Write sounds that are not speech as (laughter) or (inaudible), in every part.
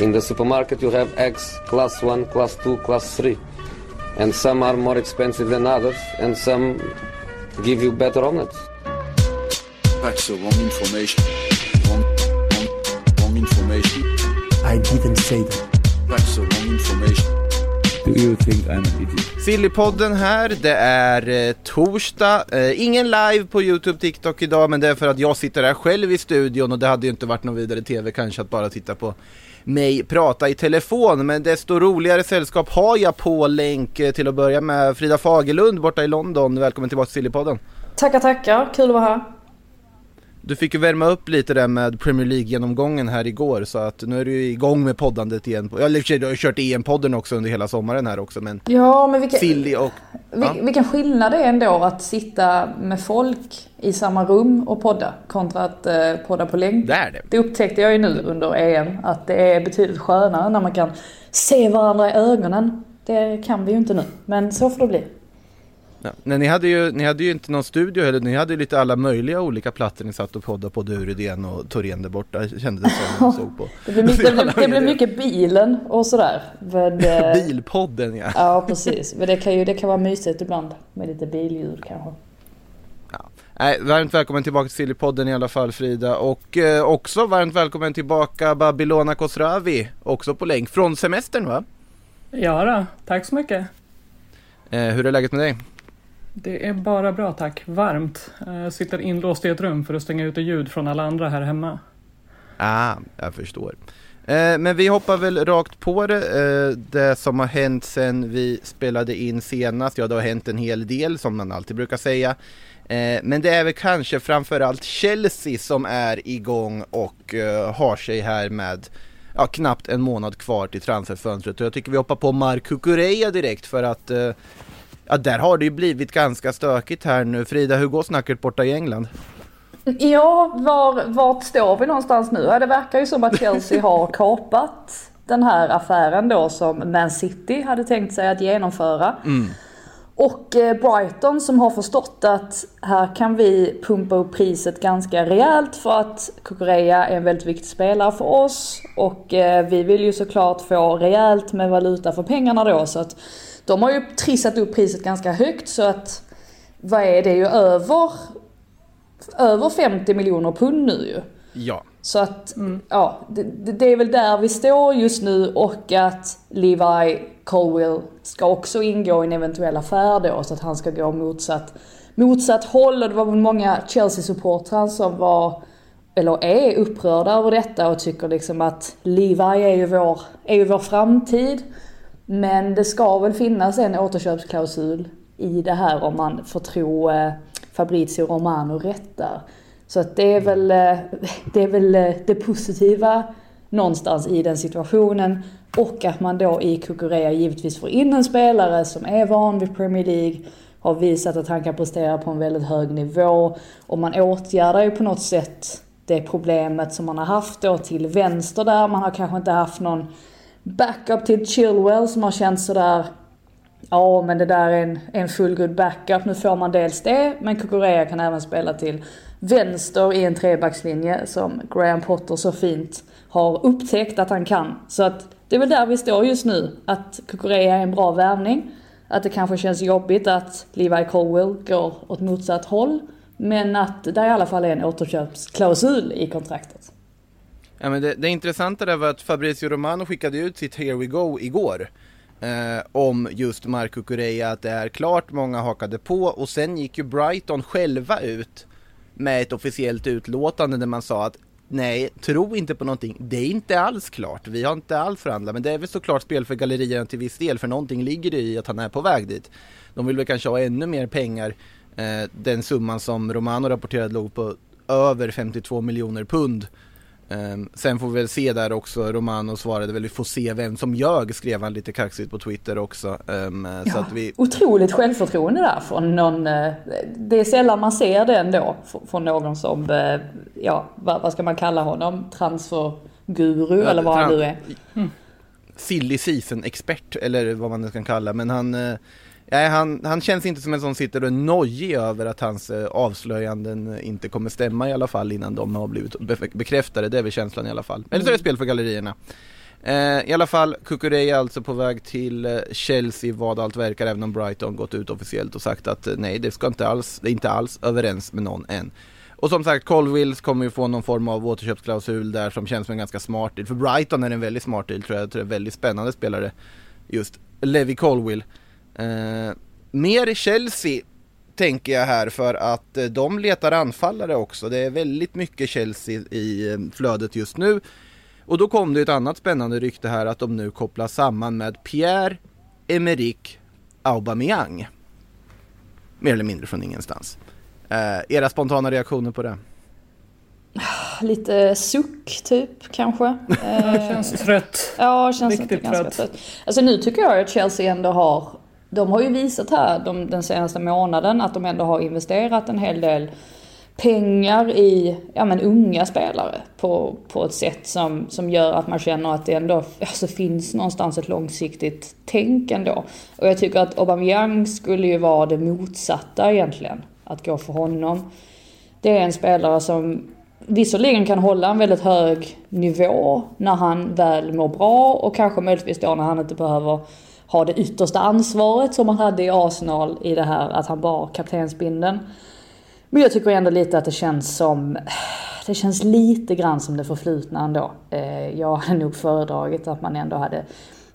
In the supermarket you have eggs class 1, class 2, class 3. And some are more expensive than others and some give you better omelets. That's the wrong information. Wrong, wrong, wrong information. I didn't say that. That's the wrong information. Do you think I'm an idiot? Sillypodden här, det är eh, torsdag, eh, ingen live på Youtube, TikTok idag men det är för att jag sitter här själv i studion och det hade ju inte varit någon vidare TV kanske att bara titta på mig prata i telefon men desto roligare sällskap har jag på länk eh, till att börja med Frida Fagerlund borta i London, välkommen tillbaka till Sillypodden. Tackar, tackar. Kul att vara här. Du fick ju värma upp lite där med Premier League-genomgången här igår så att nu är du ju igång med poddandet igen. Jag har du har kört EM-podden också under hela sommaren här också men Ja, men vilka, Silly och... Ja. vil, vilken skillnad det är ändå att sitta med folk i samma rum och podda kontra att eh, podda på länk. Det är det. Det upptäckte jag ju nu under EM, att det är betydligt skönare när man kan se varandra i ögonen. Det kan vi ju inte nu, men så får det bli. Ja. Nej, ni, hade ju, ni hade ju inte någon studio heller, ni hade ju lite alla möjliga olika plattor ni satt och poddade på, du Rydén och Torén där borta kändes det som jag såg på. (laughs) Det blir, mycket, (laughs) det det blir mycket bilen och sådär. Men, (laughs) eh, Bilpodden ja. Ja, precis. Men det kan ju det kan vara mysigt ibland med lite billjud kanske. Nej, varmt välkommen tillbaka till Sillypodden i alla fall Frida och eh, också varmt välkommen tillbaka Babylona Khosravi, också på länk, från semestern va? Ja då, tack så mycket. Eh, hur är läget med dig? Det är bara bra tack, varmt. Jag sitter inlåst i ett rum för att stänga ute ljud från alla andra här hemma. Ah, jag förstår. Eh, men vi hoppar väl rakt på det. Eh, det som har hänt sen vi spelade in senast, ja det har hänt en hel del som man alltid brukar säga. Eh, men det är väl kanske framförallt Chelsea som är igång och eh, har sig här med ja, knappt en månad kvar till transferfönstret. Och jag tycker vi hoppar på Mark Kukureya direkt för att eh, ja, där har det ju blivit ganska stökigt här nu. Frida, hur går snacket borta i England? Ja, var, vart står vi någonstans nu? Ja, det verkar ju som att Chelsea har kapat den här affären då som Man City hade tänkt sig att genomföra. Och eh, Brighton som har förstått att här kan vi pumpa upp priset ganska rejält för att Kukureya är en väldigt viktig spelare för oss. Och eh, vi vill ju såklart få rejält med valuta för pengarna då så att de har ju trissat upp priset ganska högt så att vad är det ju över över 50 miljoner pund nu ju. Ja. Så att, ja, det, det är väl där vi står just nu och att Levi Colwill ska också ingå i en eventuell affär då så att han ska gå motsatt, motsatt håll och det var väl många Chelsea-supportrar som var, eller är upprörda över detta och tycker liksom att Levi är ju vår, är ju vår framtid. Men det ska väl finnas en återköpsklausul i det här om man får tro eh, Fabrizio Romano rätt där. Så att det är väl, eh, det, är väl eh, det positiva någonstans i den situationen. Och att man då i Kukurea givetvis får in en spelare som är van vid Premier League, har visat att han kan prestera på en väldigt hög nivå. Och man åtgärdar ju på något sätt det problemet som man har haft då till vänster där. Man har kanske inte haft någon backup till Chilwell som har känts sådär Ja men det där är en, en fullgod backup. Nu får man dels det, men Kukureya kan även spela till vänster i en trebackslinje som Graham Potter så fint har upptäckt att han kan. Så att det är väl där vi står just nu. Att Kukureya är en bra värvning. Att det kanske känns jobbigt att Levi Colwell går åt motsatt håll. Men att det i alla fall är en återköpsklausul i kontraktet. Ja, men det, det intressanta där var att Fabrizio Romano skickade ut sitt Here We Go igår. Eh, om just Mark Kukureya, att det är klart, många hakade på och sen gick ju Brighton själva ut med ett officiellt utlåtande där man sa att nej, tro inte på någonting, det är inte alls klart, vi har inte alls förhandlat, men det är väl såklart spel för gallerierna till viss del, för någonting ligger det i att han är på väg dit. De vill väl kanske ha ännu mer pengar, eh, den summan som Romano rapporterade låg på över 52 miljoner pund. Um, sen får vi väl se där också, Romano svarade väl, vi får se vem som ljög, skrev han lite kaxigt på Twitter också. Um, Ja, så att vi, Otroligt självförtroende där från någon, eh, det är sällan man ser det ändå från någon som, eh, ja vad, ska man kalla honom, transferguru Ja, eller vad han nu är. silly season-expert eller vad man nu kan kalla, men han, nej, han, han känns inte som en som sitter och är nojig över att hans eh, avslöjanden eh, inte kommer stämma i alla fall innan de har blivit be- bekräftade, det är väl känslan i alla fall. Eller så är det spel för gallerierna. Eh, I alla fall, Kukureya är alltså på väg till Chelsea vad allt verkar, även om Brighton gått ut officiellt och sagt att nej, det ska inte alls, det är inte alls överens med någon än. Och som sagt, Colvilles kommer ju få någon form av återköpsklausul där som känns som en ganska smart deal. För Brighton är en väldigt smart deal tror jag, jag tror det är en väldigt spännande spelare. Just Levi Colwill. Eh, mer Chelsea tänker jag här för att eh, de letar anfallare också. Det är väldigt mycket Chelsea i eh, flödet just nu. Och då kom det ett annat spännande rykte här att de nu kopplar samman med Pierre Emerick Aubameyang. Mer eller mindre från ingenstans. Eh, era spontana reaktioner på det? Lite suck typ kanske. Det (laughs) Eh, känns trött. Ja, känns Riktigt inte ganska trött. trött. Alltså nu tycker jag att Chelsea ändå har, de har ju visat här de, den senaste månaden att de ändå har investerat en hel del pengar i ja, men unga spelare på, på ett sätt som, som gör att man känner att det ändå alltså, finns någonstans ett långsiktigt tänk ändå. Och jag tycker att Aubameyang skulle ju vara det motsatta egentligen, att gå för honom. Det är en spelare som visserligen kan hålla en väldigt hög nivå när han väl mår bra och kanske möjligtvis då när han inte behöver ha det yttersta ansvaret som han hade i Arsenal i det här att han bar kaptensbindeln. Men jag tycker ändå lite att det känns som, det känns lite grann som det förflutna ändå. Eh, jag hade nog föredragit att man ändå hade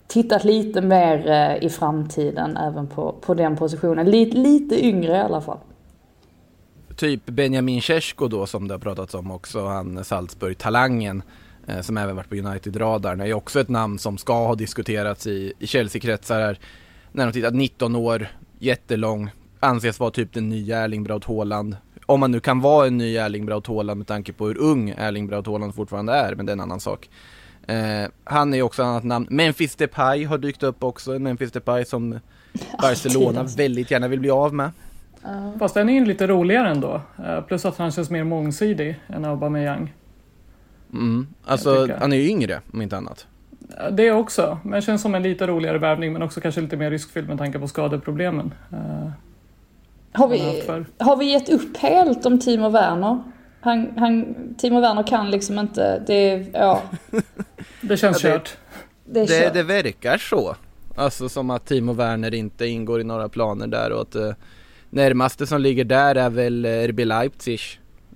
tittat lite mer eh, i framtiden även på, på den positionen. Lite, lite yngre i alla fall. Typ Benjamin Cesko då som det har pratats om också, han Salzburg-talangen som även varit på United-radarn är ju också ett namn som ska ha diskuterats i, i Chelsea-kretsar här. När de tittar 19 år, jättelång, anses vara typ den nya Erling Braut Haaland. Om man nu kan vara en ny Erling Braut Haaland med tanke på hur ung Erling Braut Haaland fortfarande är, men det är en annan sak. Eh, han är ju också ett annat namn. Memphis Depay har dykt upp också, Memphis Depay som (laughs) Barcelona alltså. väldigt gärna vill bli av med. Fast den är ju lite roligare ändå. Eh, Plus att han känns mer mångsidig än Aubameyang. Mm. Alltså, han är ju yngre om inte annat. Det också, men känns som en lite roligare värvning men också kanske lite mer riskfylld med tanke på skadeproblemen. Eh, Har vi, har vi gett upp helt om Timo Werner? Han, han, Timo Werner kan liksom inte, det, ja, (laughs) Det känns Ja, det- kört. det är Det, kört. det verkar så. Alltså som att Timo Werner inte ingår i några planer där och att eh, närmaste som ligger där är väl eh, RB Leipzig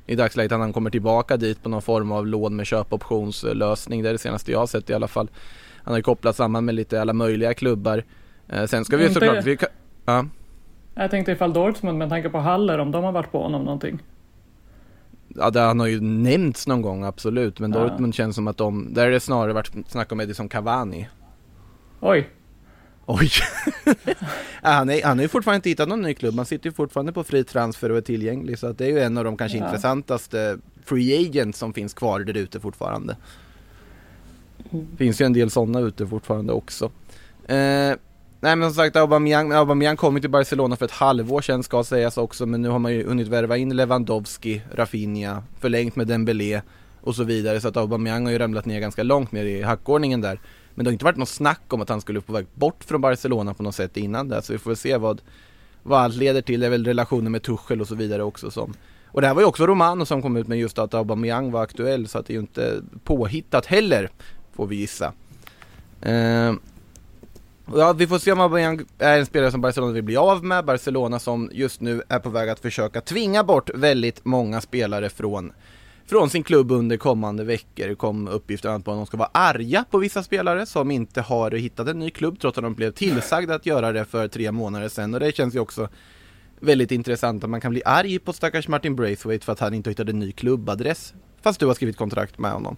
i dagsläget att han kommer tillbaka dit på någon form av lån med köpoptionslösning. Det är det senaste jag har sett i alla fall. Han har ju kopplat samman med lite alla möjliga klubbar. Eh, sen ska vi ju såklart... Vi kan, ja. Jag tänkte ifall Dortmund med tanke på Haller om de har varit på honom någonting. Ja, det, han har ju nämnts någon gång absolut, men Ja. Dortmund känns som att de, där är det snarare varit snack om Edison Cavani. Oj, Oj! (laughs) han, är, han har ju fortfarande inte hittat någon ny klubb, han sitter ju fortfarande på fri transfer och är tillgänglig, så att det är ju en av de kanske Ja. intressantaste free agents som finns kvar där ute fortfarande. Finns ju en del sådana ute fortfarande också. Eh, nej men som sagt, Aubameyang, Aubameyang kom ju till Barcelona för ett halvår sedan ska sägas också, men nu har man ju hunnit värva in Lewandowski, Rafinha, förlängt med Dembélé och så vidare, så att Aubameyang har ju ramlat ner ganska långt ner i hackordningen där. Men det har inte varit något snack om att han skulle på väg bort från Barcelona på något sätt innan det, så vi får väl se vad, vad allt leder till. Det är väl relationen med Tuchel och så vidare också som och det här var ju också Romano som kom ut med just att Aubameyang var aktuell så att det är ju inte påhittat heller får vi gissa. Eh, ja, vi får se om Aubameyang är en spelare som Barcelona vill bli av med. Barcelona som just nu är på väg att försöka tvinga bort väldigt många spelare från från sin klubb under kommande veckor kom uppgifter om att de ska vara arga på vissa spelare som inte har hittat en ny klubb trots att de blev tillsagda att göra det för tre månader sedan och det känns ju också väldigt intressant att man kan bli arg på stackars Martin Braithwaite för att han inte hittade en ny klubbadress fast du har skrivit kontrakt med honom.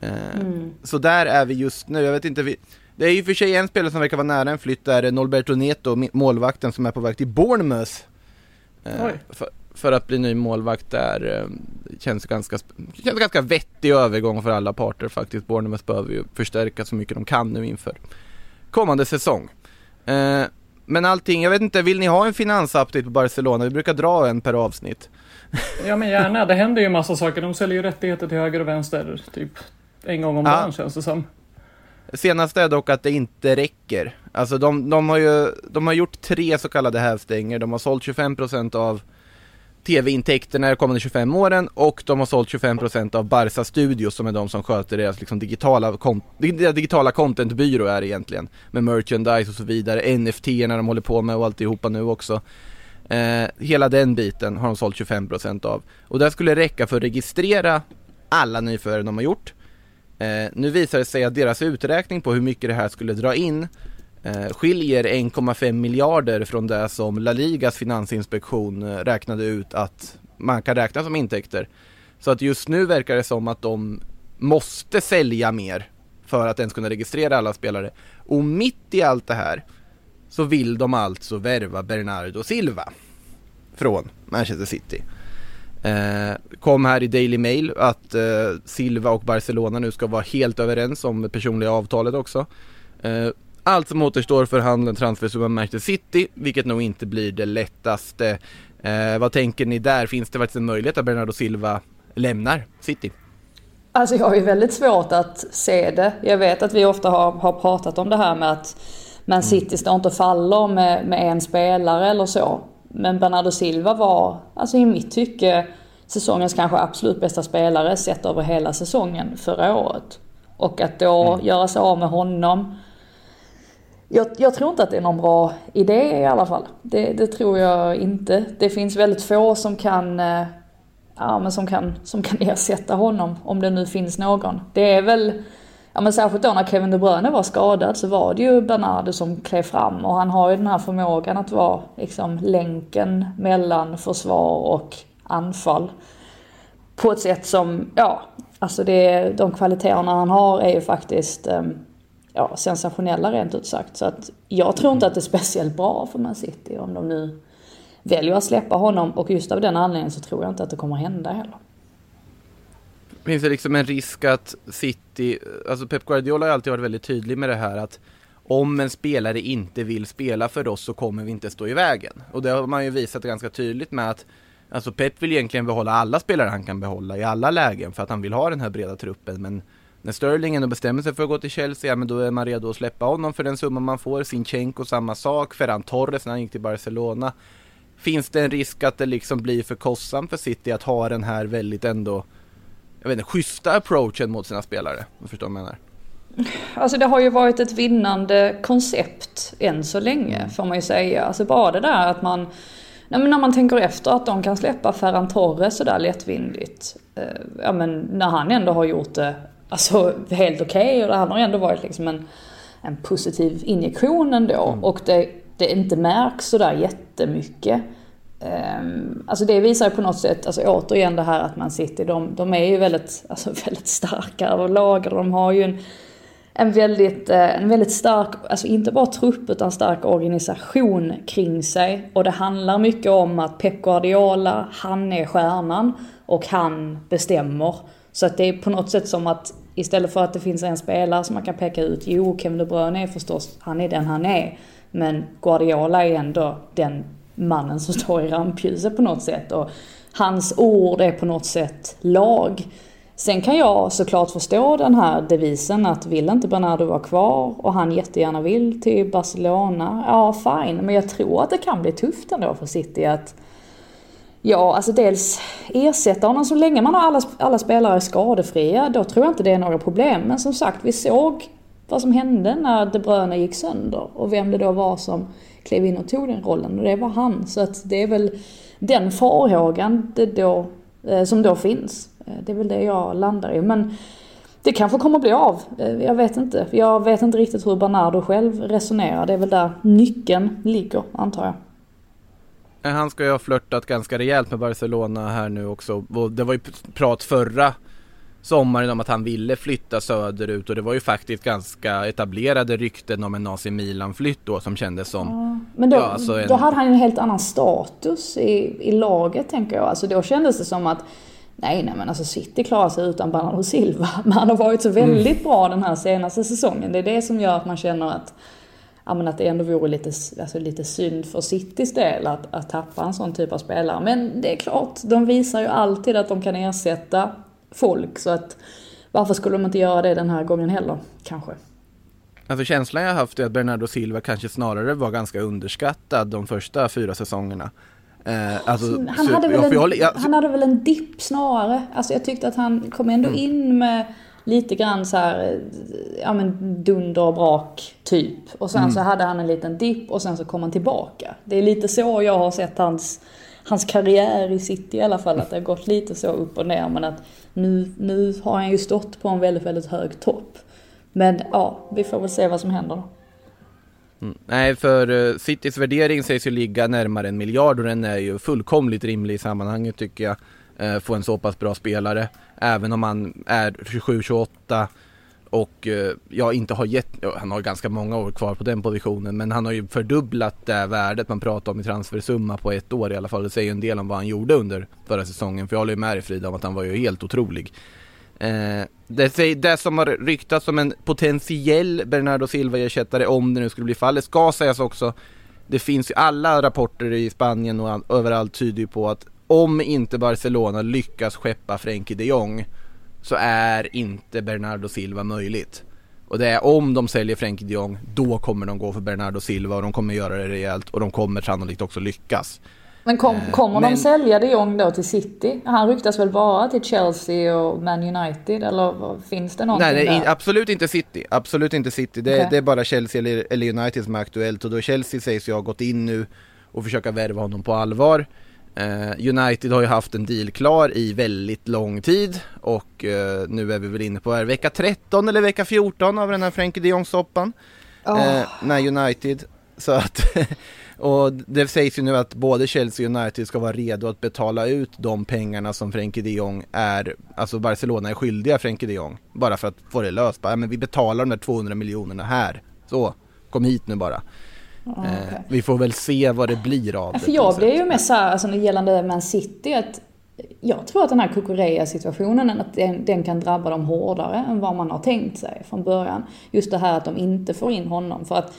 Eh, Mm. Så där är vi just nu, jag vet inte, vi, det är ju för sig en spelare som verkar vara nära en flytt där, Norberto Neto, målvakten som är på väg till Bournemouth. Eh, Oj. För, att bli ny målvakt där, eh, känns ganska, känns ganska vettig övergång för alla parter faktiskt. Bournemouth behöver ju förstärka så mycket de kan nu inför kommande säsong. Eh, men allting, jag vet inte, vill ni ha en finansupdate på Barcelona? Vi brukar dra en per avsnitt. (laughs) ja men gärna. Det händer ju massa saker. De säljer ju rättigheter till höger och vänster typ en gång om Ja. dagen känns det som. Senaste är dock att det inte räcker. Alltså de, de har ju de har gjort tre så kallade hävstänger. De har sålt 25% av tv-intäkterna de kommande 25 åren och de har sålt 25% av Barca Studios som är de som sköter deras liksom, digitala, deras digitala contentbyrå är det egentligen. Med merchandise och så vidare, NFT när de håller på med och alltihopa nu också. Eh, hela den biten har de sålt 25% av. Och det skulle räcka för att registrera alla nyförvärv de har gjort. Eh, nu visar det sig att deras uträkning på hur mycket det här skulle dra in Eh, skiljer 1,5 miljarder från det som La Ligas finansinspektion eh, räknade ut att man kan räkna som intäkter. Så att just nu verkar det som att de måste sälja mer för att ens kunna registrera alla spelare. Och mitt i allt det här så vill de alltså värva Bernardo Silva från Manchester City. Eh, kom här i Daily Mail att eh, Silva och Barcelona nu ska vara helt överens om det personliga avtalet också. Eh, allt som återstår för handeln transfersumma Manchester City, vilket nog inte blir det lättaste. Eh, vad tänker ni där? Finns det faktiskt en möjlighet att Bernardo Silva lämnar City? Alltså jag har ju väldigt svårt att se det. Jag vet att vi ofta har, har pratat om det här med att Man City står inte och faller med, med en spelare eller så. Men Bernardo Silva var, alltså i mitt tycke, säsongens kanske absolut bästa spelare sett över hela säsongen förra året. Och att då mm. göra sig av med honom. Jag, jag, tror inte att det är någon bra idé i alla fall. Det, det, tror jag inte. Det finns väldigt få som kan, eh, ja, men som, kan, som kan (laughs) ersätta honom, om det nu finns någon. Det är väl ja men särskilt då när Kevin De Bruyne var skadad så var det ju Bernardo som klev fram och han har ju den här förmågan att vara liksom länken mellan försvar och anfall. På ett sätt som, ja, alltså det, de kvaliteterna han har är ju faktiskt eh, ja, sensationella rent ut sagt. Så att jag tror inte att det är speciellt bra för Man City om de nu väljer att släppa honom och just av den anledningen så tror jag inte att det kommer hända heller. Finns det liksom en risk att City, alltså Pep Guardiola har alltid varit väldigt tydlig med det här att om en spelare inte vill spela för oss så kommer vi inte stå i vägen. Och det har man ju visat ganska tydligt med att Alltså Pep vill egentligen behålla alla spelare han kan behålla i alla lägen för att han vill ha den här breda truppen men när Sterling ändå bestämmer sig för att gå till Chelsea, ja men då är man redo att släppa honom för den summa man får. Sinchenko samma sak, Ferran Torres när han gick till Barcelona. Finns det en risk att det liksom blir för kostsamt för City att ha den här väldigt ändå jag vet inte, schyssta approachen mot sina spelare. Om du förstår vad jag menar. Alltså det har ju varit ett vinnande koncept än så länge mm. får man ju säga. Alltså bara det där att man, när man tänker efter att de kan släppa Ferran Torres sådär lättvindigt. Eh, ja men när han ändå har gjort det alltså helt okej okay, och han har ändå varit liksom en, en positiv injektion ändå. Mm. Och det, det inte märks sådär jättemycket. Um, alltså det visar på något sätt, alltså återigen det här att man sitter, de, de är ju väldigt, alltså (laughs) väldigt starka överlag. De har ju en, en, väldigt, eh, en väldigt stark, alltså inte bara trupp utan stark organisation kring sig. Och det handlar mycket om att Pep Guardiola, han är stjärnan och han bestämmer. Så att det är på något sätt som att istället för att det finns en spelare som man kan peka ut, jo Kevin De Bruyne är förstås, han är den han är. Men Guardiola är ändå den mannen som (laughs) står i rampljuset på något sätt. Och hans ord är på något sätt lag. Sen kan jag såklart förstå den här devisen att vill inte Bernardo vara kvar och han jättegärna vill till Barcelona, ja fine. Men jag tror att det kan bli tufft ändå för City att Ja, alltså dels ersätta honom så länge man har alla, alla spelare skadefria, då tror jag inte det är några problem. Men som sagt, vi såg vad som hände när De Bruyne gick sönder och vem det då var som klev in och tog den rollen och det var han. Så att det är väl den farhågan det då, eh, som då finns. Eh, det är väl det jag landar i. Men det kanske kommer bli av. Eh, jag vet inte. Jag vet inte riktigt hur Bernardo själv resonerar. Det är väl där nyckeln ligger, antar jag. Han ska ju ha flörtat ganska rejält med Barcelona här nu också. Och det var ju prat förra sommaren om att han ville flytta söderut och det var ju faktiskt ganska etablerade rykten om en AC Milan-flytt då som kändes som... Ja, men då, ja, alltså en... då hade han en helt annan status i, i laget tänker jag. Alltså då kändes det som att Nej, nej men alltså City klarar sig utan Bernardo Silva. (laughs) Men han har varit så väldigt mm. bra den här senaste säsongen. Det är det som gör att man känner att, ja, men att det ändå vore lite, alltså lite synd för Citys del att, att tappa en sån typ av spelare. Men det är klart, de visar ju alltid att de kan ersätta folk. Så att varför skulle de inte göra det den här gången heller, kanske? Alltså känslan jag haft är att Bernardo Silva kanske snarare var ganska underskattad de första fyra säsongerna. Eh, alltså, Han hade, väl jag en, han hade väl en dipp snarare. Alltså jag tyckte att han kom ändå Mm. in med lite grann så här, eh, ja men dunder och brak typ. Och sen Mm. så hade han en liten dipp och sen så kom han tillbaka. Det är lite så jag har sett hans, hans karriär i City i alla fall. Att det har gått lite så upp och ner. Men att nu, nu har han ju stått på en väldigt, väldigt hög topp. Men ja, vi får väl se vad som händer då. Nej, för uh, Citys värdering sägs ju ligga närmare en miljard och den är ju fullkomligt rimlig i sammanhanget tycker jag. Eh, få en så pass bra spelare. Även om han är 27-28 och eh, jag inte har gett, ja, han har ganska många år kvar på den positionen men han har ju fördubblat det värdet man pratar om i transfersumma på ett år i alla fall. Det säger ju en del om vad han gjorde under förra säsongen för jag håller ju med dig Frida om att han var ju helt otrolig. Eh, det, det som har ryktats som en potentiell Bernardo Silva-ersättare om det nu skulle bli fallet ska sägas också. Det finns ju alla rapporter i Spanien och överallt tyder ju på att om inte Barcelona lyckas skeppa Frenkie de Jong så är inte Bernardo Silva möjligt. Och det är om de säljer Frenkie de Jong, då kommer de gå för Bernardo Silva och de kommer göra det rejält och de kommer sannolikt också lyckas. Men kom, kommer de men- sälja de Jong då till City? Han ryktas väl bara till Chelsea och Man United eller finns det någonting Nej, nej där? absolut inte City. Absolut inte City. Det, Okej. det är bara Chelsea eller, eller United som är aktuellt och då Chelsea sägs ju ha gått in nu och försöka värva honom på allvar. Eh, United har ju haft en deal klar i väldigt lång tid och eh, nu är vi väl inne på är vecka 13 eller vecka 14 av den här Frenkie de Jong-soppan. Eh, när United, så att (laughs) och det sägs ju nu att både Chelsea och United ska vara redo att betala ut de pengarna som Frenkie de Jong är, alltså Barcelona är skyldiga Frenkie de Jong. Bara för att få det löst, bara, men vi betalar de där 200 miljonerna här. Så, kom hit nu bara. Eh, vi får väl se vad det blir av det. För på jag något blev sätt. ju mest såhär, alltså gällande Man City, att jag tror att den här Kukureya-situationen, att den, den kan drabba dem hårdare än vad man har tänkt sig från början. Just det här att de inte får in honom. För att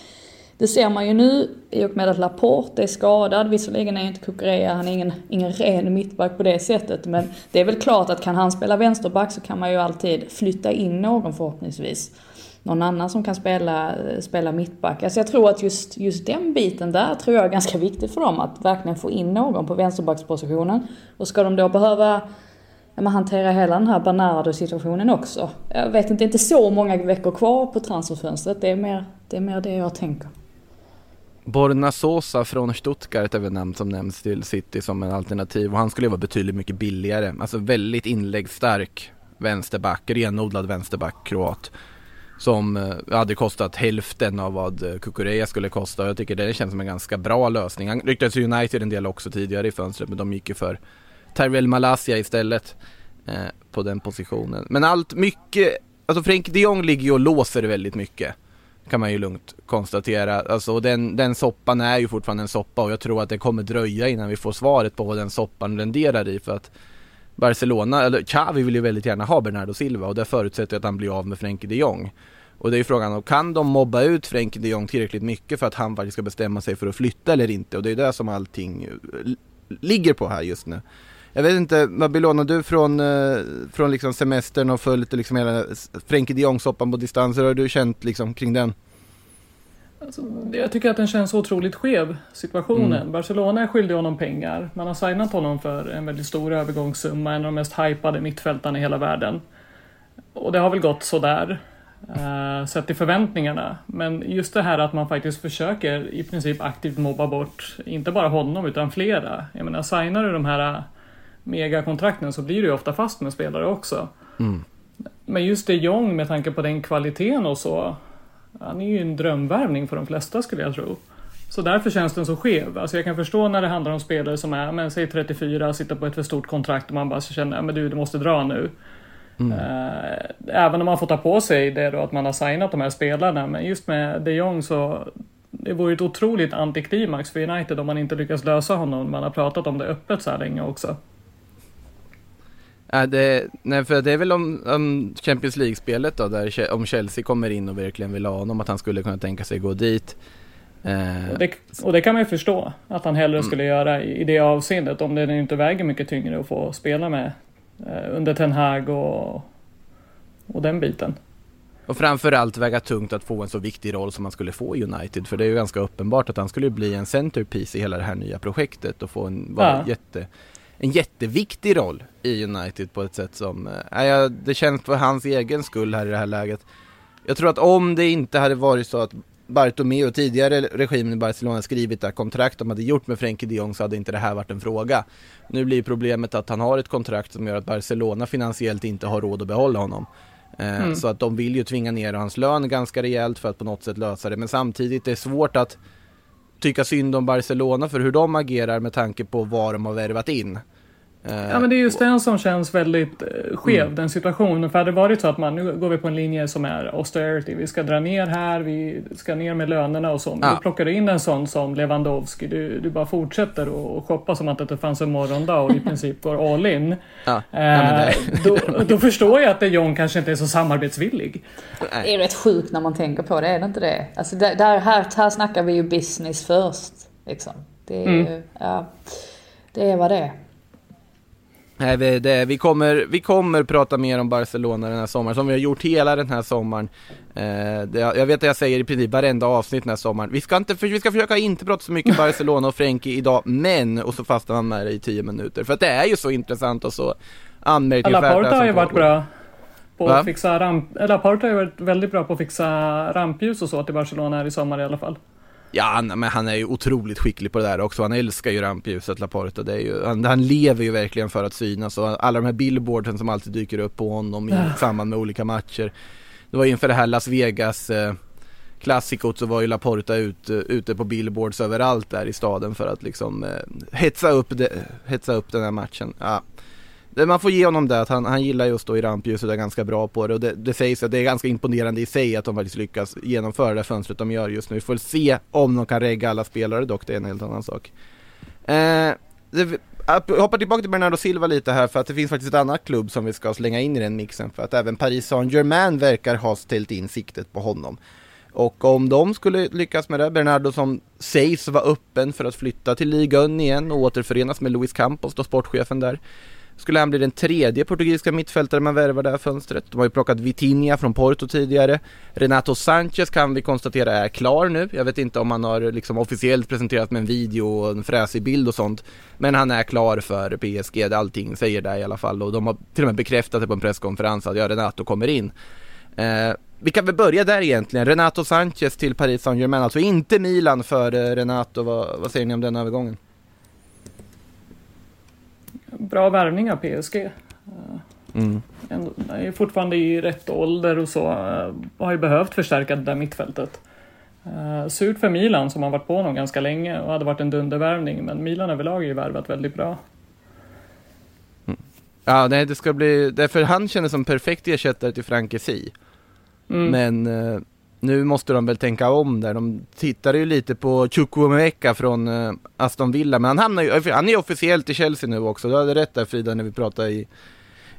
det ser man ju nu i och med att Laporte är skadad. Visserligen är ju inte Kukureya, han är ingen, ingen ren mittback på det sättet. Men det är väl klart att kan han spela vänsterback så kan man ju alltid flytta in någon förhoppningsvis. Någon annan som kan spela, spela mittback. Alltså jag tror att just, just den biten där tror jag är ganska viktig för dem. Att verkligen få in någon på vänsterbackspositionen. Och ska de då behöva ja, men hantera hela den här Bernardo-situationen också. Jag vet inte, det är inte så många veckor kvar på transferfönstret. Det är mer det, är mer det jag tänker. Borna Sosa från Stuttgart är väl namn som nämns till City som en alternativ och han skulle ju vara betydligt mycket billigare. Alltså väldigt inläggsstark vänsterback, renodlad vänsterback, kroat. Som eh, hade kostat hälften av vad eh, Kukureya skulle kosta och jag tycker det känns som en ganska bra lösning. Han ryktades ju United en del också tidigare i fönstret men de gick ju för Tyrell Malasia istället eh, på den positionen. Men allt mycket, alltså Frenkie de Jong ligger ju och låser väldigt mycket kan man ju lugnt konstatera. Alltså den, den soppan är ju fortfarande en soppa och jag tror att det kommer dröja innan vi får svaret på vad den soppan renderar i för att Barcelona, eller Xavi vill ju väldigt gärna ha Bernardo Silva och det förutsätter att han blir av med Frenkie de Jong. Och det är ju frågan om, kan de mobba ut Frenkie de Jong tillräckligt mycket för att han faktiskt ska bestämma sig för att flytta eller inte? Och det är det som allting eh, ligger på här just nu. Jag vet inte, Babylona, du från, eh, från liksom semestern och följt liksom hela Frenkie de Jong-soppan på distans, hur har du känt liksom kring den? Alltså, jag tycker att den känns otroligt skev, situationen. Mm. Barcelona är skyldig honom pengar. Man har signat honom för en väldigt stor övergångssumma, en av de mest hypade mittfältarna i hela världen. Och det har väl gått sådär, uh, sett till förväntningarna. Men just det här att man faktiskt försöker i princip aktivt mobba bort, inte bara honom utan flera. Jag menar, signar du de här megakontrakten så blir du ju ofta fast med spelare också. Men just de Jong med tanke på den kvaliteten och så, han är ju en drömvärvning för de flesta skulle jag tro. Så därför känns den så skev. Alltså jag kan förstå när det handlar om spelare som är, men säg 34, sitter på ett för stort kontrakt och man bara känner, men du, du måste dra nu. Eh, även om man får ta på sig det då att man har signat de här spelarna, men just med de Jong så det vore ett otroligt antiklimax för United om man inte lyckas lösa honom. Man har pratat om det öppet så här länge också. Äh, det, nej, för det är väl om, om Champions League-spelet då, där om Chelsea kommer in och verkligen vill ha honom, att han skulle kunna tänka sig gå dit. Eh, Och det, och det kan man ju förstå att han hellre skulle göra i, i det avseendet om det nu inte väger mycket tyngre att få spela med under Ten Hag och, och den biten. Och framförallt väga tungt att få en så viktig roll som han skulle få i United. För det är ju ganska uppenbart att han skulle bli en centerpiece i hela det här nya projektet och få en, Ja. jätte, en jätteviktig roll i United på ett sätt som, äh, det känns för hans egen skull här i det här läget. Jag tror att om det inte hade varit så att Bartomeu och tidigare regimen i Barcelona skrivit det här kontrakt de hade gjort med Frenkie de Jong så hade inte det här varit en fråga. Nu blir problemet att han har ett kontrakt som gör att Barcelona finansiellt inte har råd att behålla honom. Eh, Mm. Så att de vill ju tvinga ner hans lön ganska rejält för att på något sätt lösa det. Men samtidigt är det svårt att tycka synd om Barcelona för hur de agerar med tanke på vad de har värvat in. Eh, Ja men det är just den som känns väldigt eh, skev, Mm. den situationen. För hade det varit så att man, nu går vi på en linje som är austerity, vi ska dra ner här, vi ska ner med lönerna och så. Men Ja. du plockar in en sån som Lewandowski, du, du bara fortsätter och shoppa som att det inte fanns en morgondag och i (laughs) princip går all in. Ja, Eh, men det- då, (laughs) då förstår jag att Jong kanske inte är så samarbetsvillig. Det är rätt sjukt när man tänker på det, är det inte det? Alltså där, där, här, här snackar vi ju business först. Liksom. Det är Mm. ju, ja, det är vad det är. Nej, vi, det, vi, kommer, vi kommer prata mer om Barcelona den här sommaren, som vi har gjort hela den här sommaren. Eh, det, jag vet att jag säger i princip varenda avsnitt den här sommaren. Vi ska, inte, vi ska försöka inte prata så mycket Barcelona och Frenkie idag, men, och så fastnar man med det i tio minuter. För att det är ju så intressant och så anmärkningsvärt. Laporta har ju varit bra på Va? att fixa ramp... Laporta har ju varit väldigt bra på att fixa rampljus och så till Barcelona här i sommar i alla fall. Ja, han, men han är ju otroligt skicklig på det där också. Han älskar ju rampljuset, Laporta. Det är ju, han, han lever ju verkligen för att synas och alla de här billboardsen som alltid dyker upp på honom i samband med olika matcher. Det var inför det här Las Vegas eh, klassikot så var ju Laporta ut, eh, ute på billboards överallt där i staden för att liksom eh, hetsa, upp det, hetsa upp den här matchen. Ja. Man får ge honom det, att han, han gillar just då i rampljuset och är ganska bra på det och det, det sägs att det är ganska imponerande i sig att de faktiskt lyckas genomföra det fönstret de gör just nu. Vi får se om de kan regga alla spelare dock, det är en helt annan sak. Eh, det, jag hoppar tillbaka till Bernardo Silva lite här för att det finns faktiskt ett annat klubb som vi ska slänga in i den mixen för att även Paris Saint-Germain verkar ha ställt in siktet på honom. Och om de skulle lyckas med det, Bernardo som sägs vara öppen för att flytta till ligan igen och återförenas med Luis Campos, då sportchefen där. Skulle han bli den tredje portugisiska mittfältare man värvar det här fönstret. De har ju plockat Vitinha från Porto tidigare. Renato Sanchez kan vi konstatera är klar nu. Jag vet inte om han har liksom officiellt presenterat med en video och en fräsig bild och sånt. Men han är klar för PSG, allting säger det i alla fall. Och de har till och med bekräftat det på en presskonferens att ja, Renato kommer in. Eh, vi kan väl börja där egentligen. Renato Sanchez till Paris Saint-Germain, alltså inte Milan för Renato. Vad, vad säger ni om den övergången? Bra värvning av PSG. Mm. Ändå, är fortfarande i rätt ålder och så. eh, Har ju behövt förstärka det där mittfältet. Uh, surt för Milan som har varit på honom ganska länge och hade varit en dundervärvning. Men Milan överlag har ju värvat väldigt bra. Ja, nej, det ska bli, därför han känner som perfekt ersättare till Frankesi. Mm. Men eh, nu måste de väl tänka om där. De tittade ju lite på Chukwuemeka från eh, Aston Villa, men han hamnar ju, han är ju officiellt i Chelsea nu också. Du hade rätt där Frida när vi pratade i,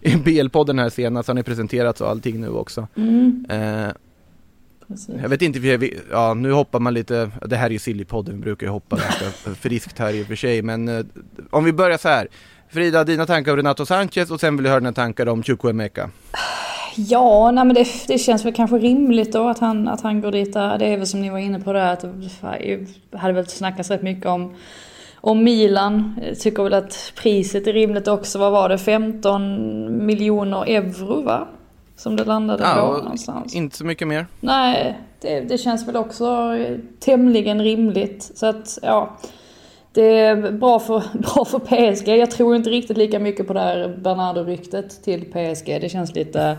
i BL-podden här senast. Han är presenterats och allting nu också. Mm, Eh, jag vet inte, vi- ja nu hoppar man lite, det här är ju Sillypodden, vi brukar ju hoppa ganska (laughs) friskt här i och för sig, men eh, om vi börjar så här. Frida, dina tankar om Renato Sanchez och sen vill jag höra dina tankar om Chukwuemeka. (sighs) Ja, nej men det, det känns väl kanske rimligt då att han, att han går dit där. Det är väl som ni var inne på där att det hade väl snackats rätt mycket om, om Milan. Jag tycker väl att priset är rimligt också. Vad var det? 15 miljoner euro va? Som det landade på Ja, någonstans. inte så mycket mer. Nej, det, det känns väl också tämligen rimligt. Så att, ja. Det är bra för, (laughs) bra för PSG. Jag tror inte riktigt lika mycket på det här Bernardo-ryktet till PSG. Det känns lite,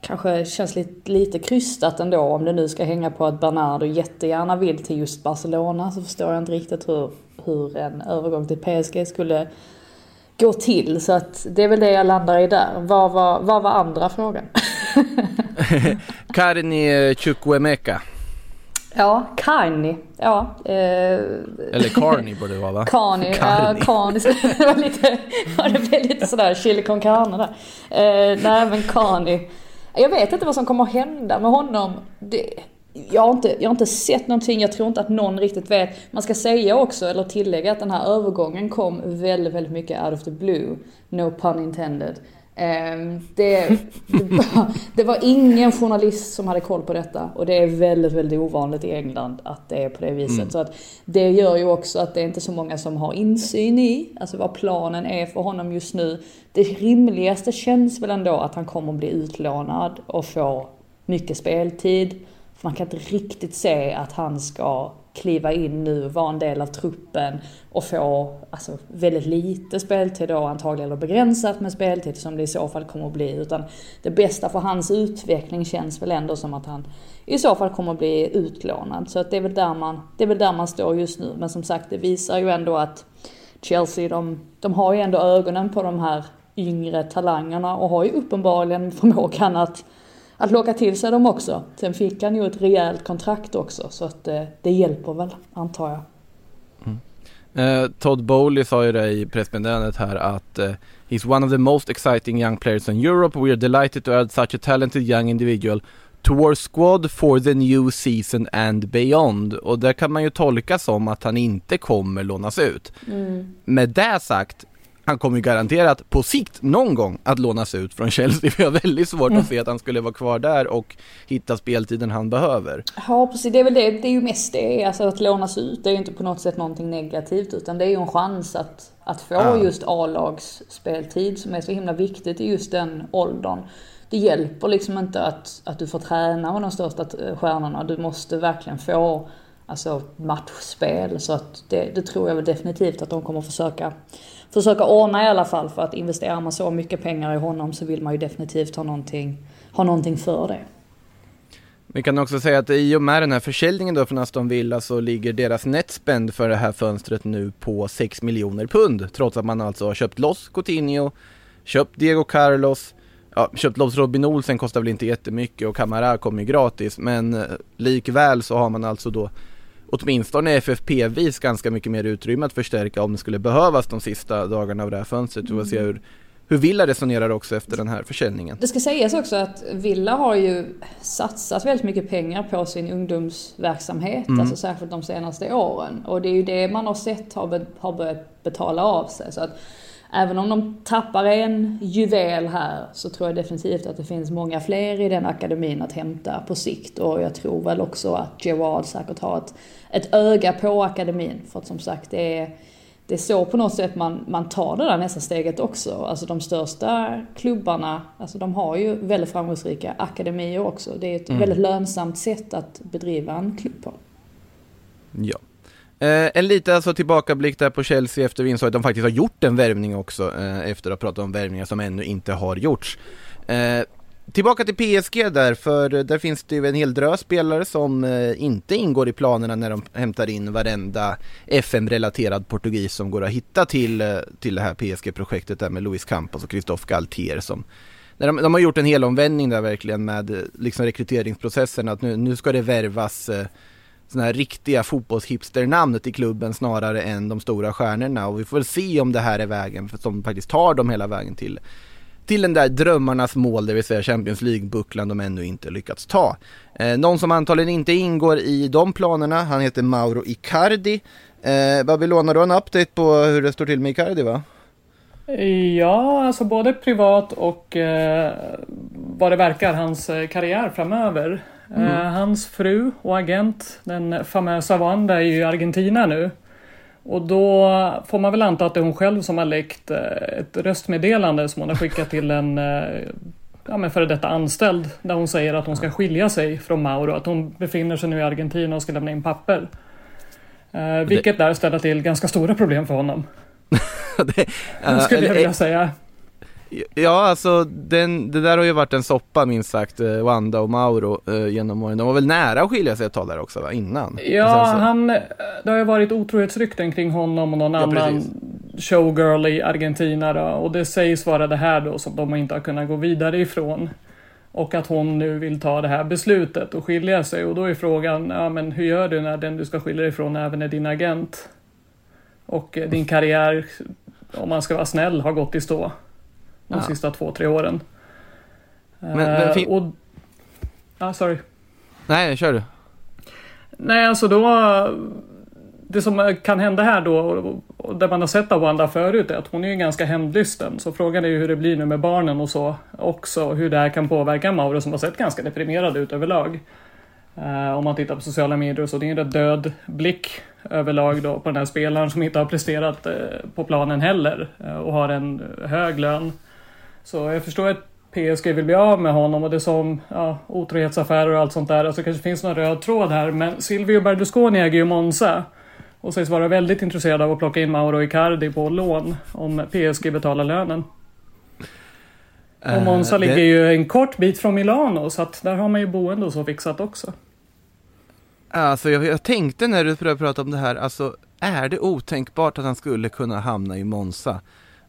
kanske känns lite, lite krystat ändå. Om det nu ska hänga på att Bernardo jättegärna vill till just Barcelona så förstår jag inte riktigt hur, hur en övergång till PSG skulle gå till. Så att det är väl det jag landar i där. Vad var, vad var andra frågan? (laughs) (laughs) Karni Chukwemeka. Ja, Carney. Ja. Eh, eller Carney borde det vara va? Carney, ja, Carney. Carney. Det var lite, det blev lite sådär chili con carne där. Eh, nej men Carney. Jag vet inte vad som kommer att hända med honom. Det, jag, har inte, jag har inte sett någonting, jag tror inte att någon riktigt vet. Man ska säga också, eller tillägga att den här övergången kom väldigt, väldigt mycket out of the blue. No pun intended. Ehm, det, det, var, ingen journalist som hade koll på detta och det är väldigt, väldigt ovanligt i England att det är på det viset. Mm. Så att det gör ju också att det är inte så många som har insyn i, alltså vad planen är för honom just nu. Det rimligaste känns väl ändå att han kommer att bli utlånad och få mycket speltid. För man kan inte riktigt se att han ska kliva in nu, vara en del av truppen och få alltså, väldigt lite speltid då antagligen, eller begränsat med speltid som det i så fall kommer att bli. Utan det bästa för hans utveckling känns väl ändå som att han i så fall kommer att bli utlånad. Så att det, är väl där man, det är väl där man står just nu. Men som sagt, det visar ju ändå att Chelsea, de, de har ju ändå ögonen på de här yngre talangerna och har ju uppenbarligen förmågan att att locka till sig dem också. Sen fick han ju ett rejält kontrakt också så att det, det hjälper väl antar jag. Eh, Todd Bowley sa ju det i pressmeddelandet här att eh, He's one of the most exciting young players in Europe. We are delighted to add such a talented young individual to our squad for the new season and beyond. Och det kan man ju tolka som att han inte kommer lånas ut. Mm. Med det sagt, han kommer ju garanterat på sikt någon gång att lånas ut från Chelsea. (laughs) För jag har väldigt svårt Mm. att se att han skulle vara kvar där och hitta speltiden han behöver. Ja precis, det är väl det. Det är ju mest det, alltså att lånas ut. Det är ju inte på något sätt någonting negativt utan det är ju en chans att, att få Ja. just A-lags speltid som är så himla viktigt i just den åldern. Det hjälper liksom inte att, att du får träna med de största stjärnorna. Du måste verkligen få alltså, matchspel. Så att det, det tror jag väl definitivt att de kommer försöka, försöka ordna i alla fall. För att investerar man så mycket pengar i honom så vill man ju definitivt ha någonting, ha någonting för det. Vi kan också säga att i och med den här försäljningen då från Aston Villa så ligger deras netspend för det här fönstret nu på 6 miljoner pund. Trots att man alltså har köpt loss Coutinho, köpt Diego Carlos, ja, köpt loss Robin Olsen kostar väl inte jättemycket och Camara kommer ju gratis. Men eh, likväl så har man alltså då åtminstone FFP-vis ganska mycket mer utrymme att förstärka om det skulle behövas de sista dagarna av det här fönstret. Vi får se hur, hur Villa resonerar också efter den här försäljningen. Det ska sägas också att Villa har ju satsat väldigt mycket pengar på sin ungdomsverksamhet, Mm. alltså särskilt de senaste åren. Och det är ju det man har sett har, har börjat betala av sig. Så att även om de tappar en juvel här så tror jag definitivt att det finns många fler i den akademin att hämta på sikt. Och jag tror väl också att Gerard säkert har ett, ett öga på akademin. För att som sagt, det är det är så på något sätt man, man tar det där nästa steget också. Alltså de största klubbarna, alltså de har ju väldigt framgångsrika akademier också. Det är ett Mm. väldigt lönsamt sätt att bedriva en klubb på. Ja. Eh, en liten alltså tillbakablick där på Chelsea efter vi insåg att de faktiskt har gjort en värvning också eh, efter att ha pratat om värvningar som ännu inte har gjorts. Eh, tillbaka till PSG där, för eh, där finns det ju en hel drös spelare som eh, inte ingår i planerna när de hämtar in varenda FM-relaterad portugis som går att hitta till, eh, till det här PSG-projektet där med Luis Campos och Christophe Galtier som när de, de har gjort en hel omvändning där verkligen med eh, liksom rekryteringsprocessen att nu, nu ska det värvas eh, sådana här riktiga fotbollshipsternamnet till klubben snarare än de stora stjärnorna och vi får väl se om det här är vägen som faktiskt tar dem hela vägen till till den där drömmarnas mål, det vill säga Champions League-bucklan de ännu inte lyckats ta. Eh, någon som antagligen inte ingår i de planerna, han heter Mauro Icardi. Eh, du, har du en update på hur det står till med Icardi va? Ja, alltså både privat och eh, vad det verkar hans eh, karriär framöver. Eh, hans fru och agent, den famösa Wanda, är ju i Argentina nu. Och då får man väl anta att det är hon själv som har läckt eh, ett röstmeddelande som hon har skickat till en eh, ja, men före detta anställd där hon säger att hon ska skilja sig från Mauro, att hon befinner sig nu i Argentina och ska lämna in papper. Eh, vilket där ställer till ganska stora problem för honom, (laughs) det, eh, (laughs) skulle jag vilja säga. Ja, alltså den, det där har ju varit en soppa minst sagt, eh, Wanda och Mauro eh, genom åren. De var väl nära att skilja sig ett tag där också va, innan? Ja, så- han, det har ju varit otrohetsrykten kring honom och någon Ja, annan precis. showgirl i Argentina då, och det sägs vara det här då som de inte har kunnat gå vidare ifrån. Och att hon nu vill ta det här beslutet och skilja sig och då är frågan, ja men hur gör du när den du ska skilja dig ifrån även är din agent? Och eh, din karriär, om man ska vara snäll, har gått i stå de Ja. sista två, tre åren. Men- men Eh, fin- och, ja, sorry. Nej, kör du. Nej, alltså då... Det som kan hända här då, och det man har sett av Wanda förut är att hon är ju ganska hämndlysten. Så frågan är ju hur det blir nu med barnen och så också. Hur det här kan påverka Mauro som har sett ganska deprimerad ut överlag. Uh, om man tittar på sociala medier så det är en rätt död blick överlag då på den här spelaren som inte har presterat uh, på planen heller uh, och har en hög lön. Så jag förstår att PSG vill bli av med honom och det som ja, otrohetsaffärer och allt sånt där. Alltså det kanske finns någon röd tråd här men Silvio Berlusconi äger ju Monza och sägs vara väldigt intresserad av att plocka in Mauro Icardi på lån om PSG betalar lönen. Och Monza uh, ligger det... ju en kort bit från Milano så att där har man ju boende och så fixat också. Alltså jag, jag tänkte när du började prata om det här, alltså är det otänkbart att han skulle kunna hamna i Monza?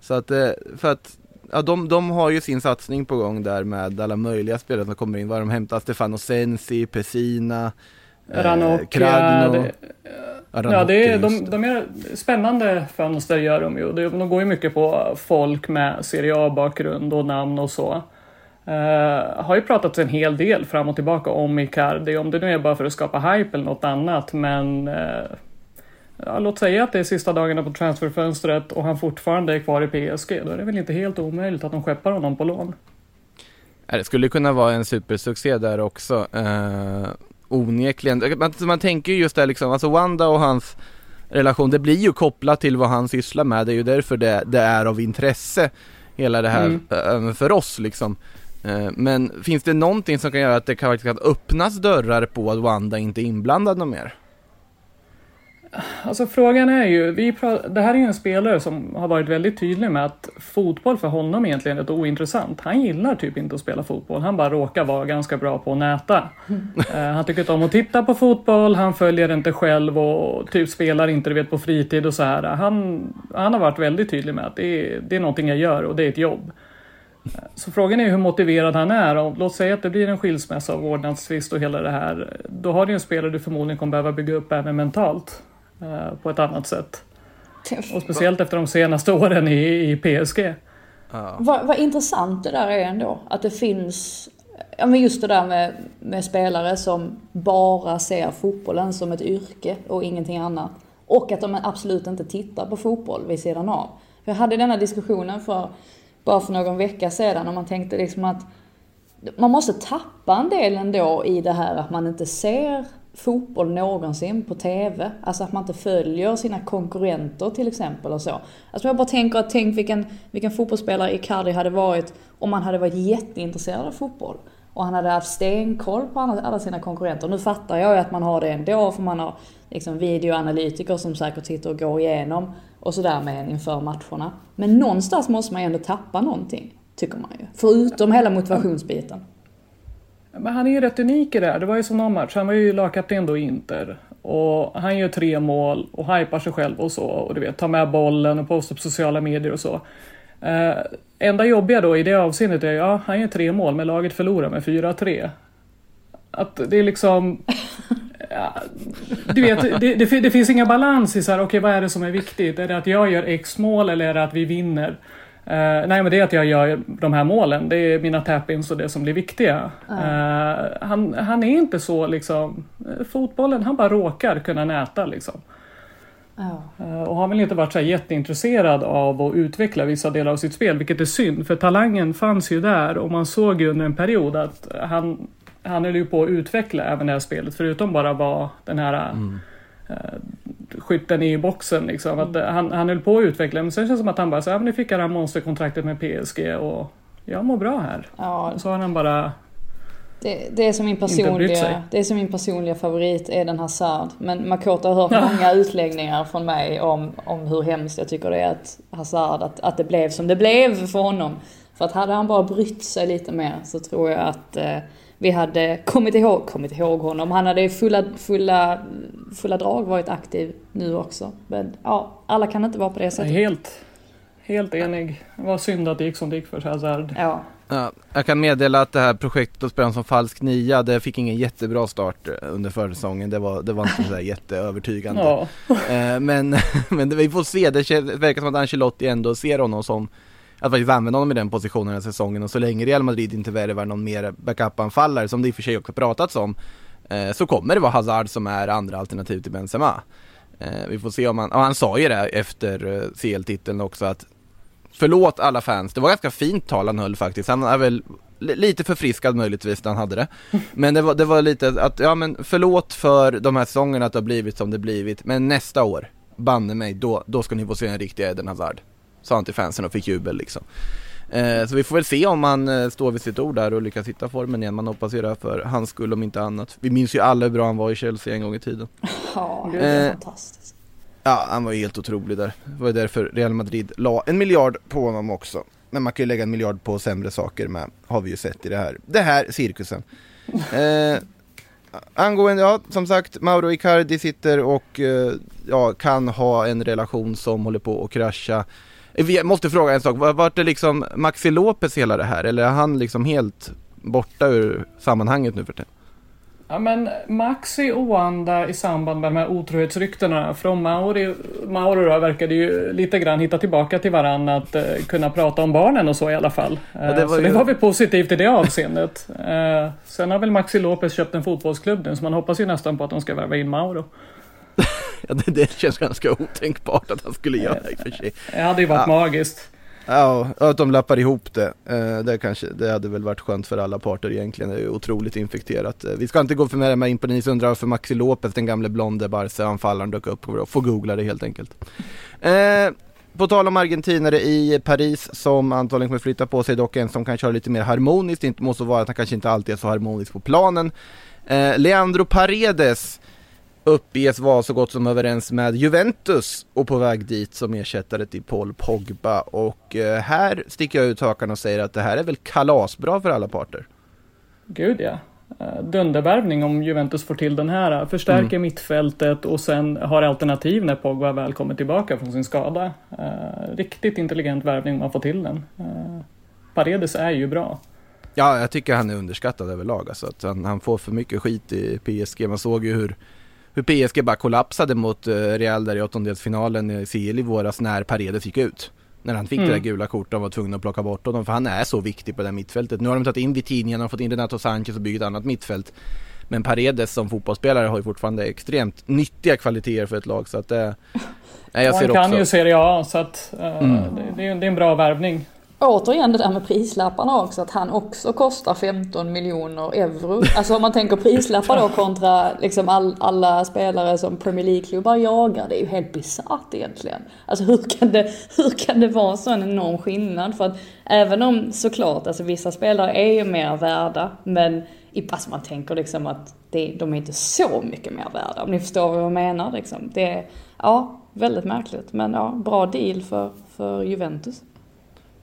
Så att, eh, för att ja, de, de har ju sin satsning på gång där med alla möjliga spelare som kommer in. Var de hämtar Stefano Sensi, Pessina, eh, Kragno. Ja, det är, de, de är spännande fönster gör de ju. De, de går ju mycket på folk med Serie A-bakgrund och namn och så. Uh, har ju pratat en hel del fram och tillbaka om Icardi, om det nu är bara för att skapa hype eller något annat, men uh, ja, låt säga att det är sista dagarna på transferfönstret och han fortfarande är kvar i PSG, då är det väl inte helt omöjligt att de skeppar honom på lån. Det skulle kunna vara en supersuccé där också. Uh, onekligen. Man, man tänker ju just det liksom, alltså Wanda och hans relation, det blir ju kopplat till vad han sysslar med. Det är ju därför det, det är av intresse, hela det här mm. även för oss liksom. Men finns det någonting som kan göra att det kan, kan öppnas dörrar på att Wanda inte är inblandad något mer? Alltså frågan är ju, vi det här är ju en spelare som har varit väldigt tydlig med att fotboll för honom egentligen är ointressant. Han gillar typ inte att spela fotboll, han bara råkar vara ganska bra på att näta. Mm. Uh, han tycker inte om att titta på fotboll, han följer inte själv och typ spelar inte du vet på fritid och så här. Han, han har varit väldigt tydlig med att det är, det är någonting jag gör och det är ett jobb. Eh, så frågan är hur motiverad han är. Och låt säga att det blir en skilsmässa och vårdnadstvist och hela det här. Då har du en spelare du förmodligen kommer behöva bygga upp även mentalt. Eh, på ett annat sätt. (laughs) Och speciellt efter de senaste åren i, i PSG. Ja. Vad, vad intressant det där är ändå. Att det finns, ja men just det där med, med spelare som bara ser fotbollen som ett yrke och ingenting annat. Och att de absolut inte tittar på fotboll vid sidan av. Jag hade denna diskussionen för bara för någon vecka sedan och man tänkte liksom att man måste tappa en del ändå i det här att man inte ser fotboll någonsin på TV. Alltså att man inte följer sina konkurrenter till exempel och så. Alltså jag bara tänker att tänk vilken, vilken fotbollsspelare Icardi hade varit om han hade varit jätteintresserad av fotboll. Och han hade haft stenkoll på alla sina konkurrenter. Nu fattar jag ju att man har det ändå för man har liksom videoanalytiker som säkert sitter och går igenom och sådär med en inför matcherna. Men någonstans måste man ju ändå tappa någonting, tycker man ju. Förutom hela motivationsbiten. Men han är ju rätt unik i det här. Det var ju som någon match, han var ju lagkapten då i Inter. Och han gör tre mål och hypar sig själv och så. Och du vet, tar med bollen och postar på sociala medier och så. Eh, enda jobbiga då i det avseendet är ja, han gör tre mål men laget förlorar med 4-3. Att det är liksom... (laughs) Ja, du vet, det, det, det, finns inga balans i så här, okej okay, vad är det som är viktigt? Är det att jag gör X mål eller är det att vi vinner? Uh, nej men det är att jag gör de här målen, det är mina tap-ins och det som blir viktiga. Uh. Uh, han, han är inte så liksom, fotbollen, han bara råkar kunna näta liksom. och har väl inte varit så jätteintresserad av att utveckla vissa delar av sitt spel, vilket är synd, för talangen fanns ju där och man såg ju under en period att han, han höll ju på att utveckla även det här spelet, förutom bara vara den här mm skytten i boxen liksom. Att mm. han, han höll på att utveckla men sen känns det som att han bara så här, nu fick han monsterkontraktet med PSG och jag mår bra här. Ja. Och så har han bara det, det, är som min personliga, det är som min personliga favorit, Eden Hazard. Men Makoto har hört många utläggningar från mig om, om hur hemskt jag tycker det är att Hazard, att, att det blev som det blev för honom. För att hade han bara brytt sig lite mer så tror jag att eh, vi hade kommit ihåg, kommit ihåg honom. Han hade i fulla, fulla, fulla drag varit aktiv nu också. Men ja, alla kan inte vara på det sättet. Helt, helt enig. Det var synd att det gick som det gick för Hazard. Ja. Ja, jag kan meddela att det här projektet att spela som falsk nia, det fick ingen jättebra start eh, under försäsongen. Det var, det var inte så (laughs) jätteövertygande. Ja. Eh, men, (laughs) men vi får se, det verkar som att Ancelotti ändå ser honom som att faktiskt använda honom i den positionen den här säsongen och så länge Real Madrid inte värvar någon mer backup-anfallare som det i och för sig också pratats om eh, så kommer det vara Hazard som är andra alternativ till Benzema. Eh, vi får se om han, ja, han sa ju det efter eh, CL-titeln också att Förlåt alla fans, det var ganska fint tal han höll faktiskt. Han är väl lite förfriskad möjligtvis när han hade det. Men det var, det var lite att, ja men förlåt för de här säsongerna att det har blivit som det blivit. Men nästa år, banne mig, då, då ska ni få se en riktig Eden Hazard. Sa han till fansen och fick jubel liksom. Eh, så vi får väl se om han eh, står vid sitt ord där och lyckas hitta formen igen. Man hoppas ju det för hans skull om inte annat. Vi minns ju alla hur bra han var i Chelsea en gång i tiden. (laughs) Ja, det är Eh, fantastiskt. Ja, han var ju helt otrolig där. Det var ju därför Real Madrid la en miljard på honom också. Men man kan ju lägga en miljard på sämre saker med, har vi ju sett i det här, det här cirkusen. (laughs) Eh, angående, ja som sagt, Mauro Icardi sitter och eh, ja, kan ha en relation som håller på att krascha. Vi måste fråga en sak, Var- vart är liksom Maxi Lopez hela det här? Eller är han liksom helt borta ur sammanhanget nu för tiden? Ja men Maxi och Wanda i samband med de här otrohetsryktena från Mauri, Mauro då verkade ju lite grann hitta tillbaka till varandra att eh, kunna prata om barnen och så i alla fall. Eh, det var så ju- det var väl positivt i det avseendet. Eh, sen har väl Maxi Lopez köpt en fotbollsklubb nu så man hoppas ju nästan på att de ska värva in Mauro. (laughs) Ja, (laughs) det, det känns ganska otänkbart att han skulle göra i och för sig. Det hade ju varit Ja. magiskt. Ja, att de lappar ihop det. Eh, det, kanske, det hade väl varit skönt för alla parter egentligen. Det är ju otroligt infekterat. Eh, vi ska inte gå för med in på det. Ni som undrar varför Maxi Lopez, den gamle blonde Barca-anfallaren, dök upp. Får googla det helt enkelt. Eh, på tal om argentinare i Paris som antagligen kommer flytta på sig, dock en som kan köra lite mer harmoniskt. Inte måste vara att han kanske inte alltid är så harmonisk på planen. Eh, Leandro Paredes uppges vara så gott som överens med Juventus och på väg dit som ersättare till Paul Pogba. Och eh, här sticker jag ut hakan och säger att det här är väl kalasbra för alla parter. Gud ja. Eh, Dundervärvning om Juventus får till den här. Förstärker mittfältet och sen har alternativ när Pogba väl kommer tillbaka från sin skada. Eh, riktigt intelligent värvning om man får till den. Paredes är ju bra. Ja, jag tycker han är underskattad överlag. Alltså att han, han får för mycket skit i PSG. Man såg ju hur, hur PSG bara kollapsade mot eh, Real där i åttondelsfinalen i CL i våras när Paredes gick ut. När han fick det där gula kortet och var tvungen att plocka bort honom för han är så viktig på det här mittfältet. Nu har de tagit in Vitinha, har fått in Renato Sanchez och byggt ett annat mittfält. Men Paredes som fotbollsspelare har ju fortfarande extremt nyttiga kvaliteter för ett lag så att det... Nej, jag (laughs) Och ser han kan också... ju Serie A så att eh, det, det, det är en bra värvning. Återigen det där med prislapparna också, att han också kostar 15 miljoner euro. Alltså om man tänker prislappar då kontra liksom all, alla spelare som Premier League-klubbar jagar, det är ju helt bisarrt egentligen. Alltså hur kan, det, hur kan det vara så en enorm skillnad? För att även om såklart, alltså vissa spelare är ju mer värda, men i, pass man tänker liksom att det, de är inte så mycket mer värda, om ni förstår vad jag menar liksom. Det är, ja, väldigt märkligt, men ja, bra deal för, för Juventus.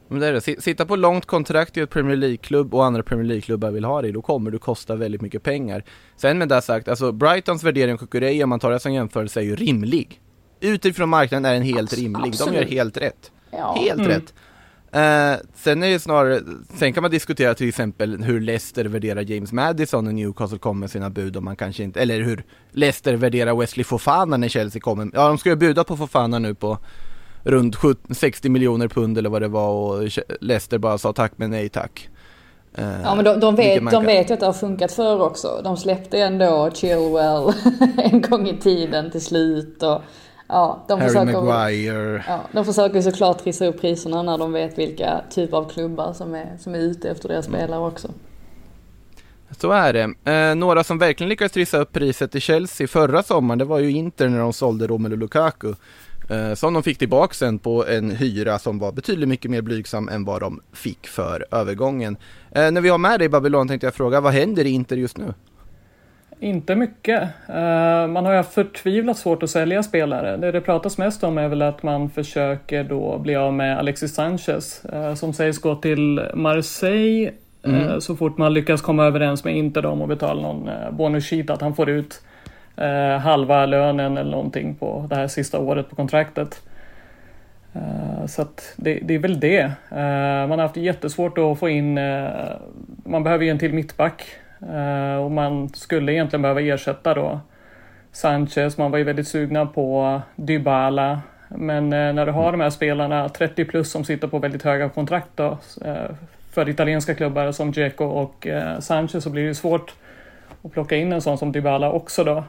Men det är det. Si- Sitta på långt kontrakt i ett Premier League-klubb och andra Premier League-klubbar vill ha dig, då kommer du kosta väldigt mycket pengar. Sen med det sagt, alltså Brightons värdering av Kukureya, om man tar det som jämförelse, är ju rimlig. Utifrån marknaden är den helt Abs- rimlig. De absolut. gör helt rätt. Ja. Helt Mm. rätt. Eh, sen är det snarare, sen kan man diskutera till exempel hur Leicester värderar James Madison när Newcastle kommer med sina bud om man kanske inte, eller hur Leicester värderar Wesley Fofana när Chelsea kommer. Ja, de ska ju buda på Fofana nu på runt 70, 60 miljoner pund eller vad det var och Ch- Leicester bara sa tack men nej tack. Eh, Ja men de, de, vet, de kan- vet ju att det har funkat förr också. De släppte ändå Chilwell (laughs) en gång i tiden till slut och ja, de Harry försöker, Maguire. ja, de försöker såklart trissa upp priserna när de vet vilka typer av klubbar som är, som är ute efter deras Mm. spelare också. Så är det. Eh, några som verkligen lyckades trissa upp priset i Chelsea förra sommaren, det var ju Inter när de sålde Romelu Lukaku. Eh, som de fick tillbaka sen på en hyra som var betydligt mycket mer blygsam än vad de fick för övergången. Eh, när vi har med dig i Babylon tänkte jag fråga, vad händer i Inter just nu? Inte mycket. Eh, man har ju förtvivlat svårt att sälja spelare. Det det pratas mest om är väl att man försöker då bli av med Alexis Sanchez som sägs gå till Marseille eh, så fort man lyckas komma överens med Inter om att betala någon bonus sheet att han får ut eh, halva lönen eller någonting på det här sista året på kontraktet. Eh, Så att det, det är väl det. Eh, Man har haft jättesvårt att få in, eh, man behöver ju en till mittback. Eh, Och man skulle egentligen behöva ersätta då Sanchez, man var ju väldigt sugna på Dybala. Men eh, när du har de här spelarna, 30 plus, som sitter på väldigt höga kontrakt då, eh, för italienska klubbar som Dzeko och eh, Sanchez så blir det svårt att plocka in en sån som Dybala också då.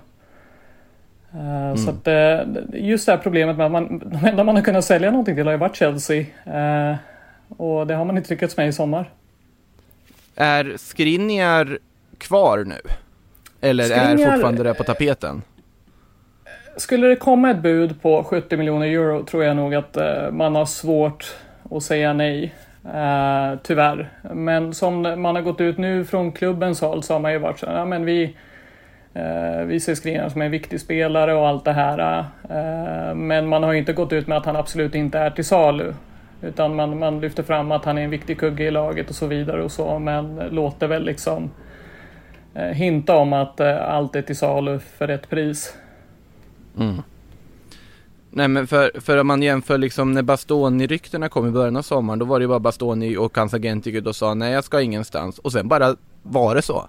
Eh, Så att eh, just det här problemet med att man, de enda man har kunnat sälja någonting till har ju varit Chelsea. Eh, Och det har man inte lyckats med i sommar. Är Skriniar kvar nu? Eller är Skriniar- fortfarande det på tapeten? Skulle det komma ett bud på 70 miljoner euro tror jag nog att man har svårt att säga nej. Eh, tyvärr. Men som man har gått ut nu från klubbens håll så har man ju varit så ja men vi, eh, vi ser Skriniar som en viktig spelare och allt det här. Eh, men man har inte gått ut med att han absolut inte är till salu. Utan man, man lyfter fram att han är en viktig kugge i laget och så vidare och så. Men låter väl liksom eh, hinta om att eh, allt är till salu för rätt pris. Mm. Nej men för, för om man jämför liksom när Bastoni-ryktena kom i början av sommaren, då var det ju bara Bastoni och hans agent gick ut och sa nej jag ska ingenstans. Och sen bara var det så.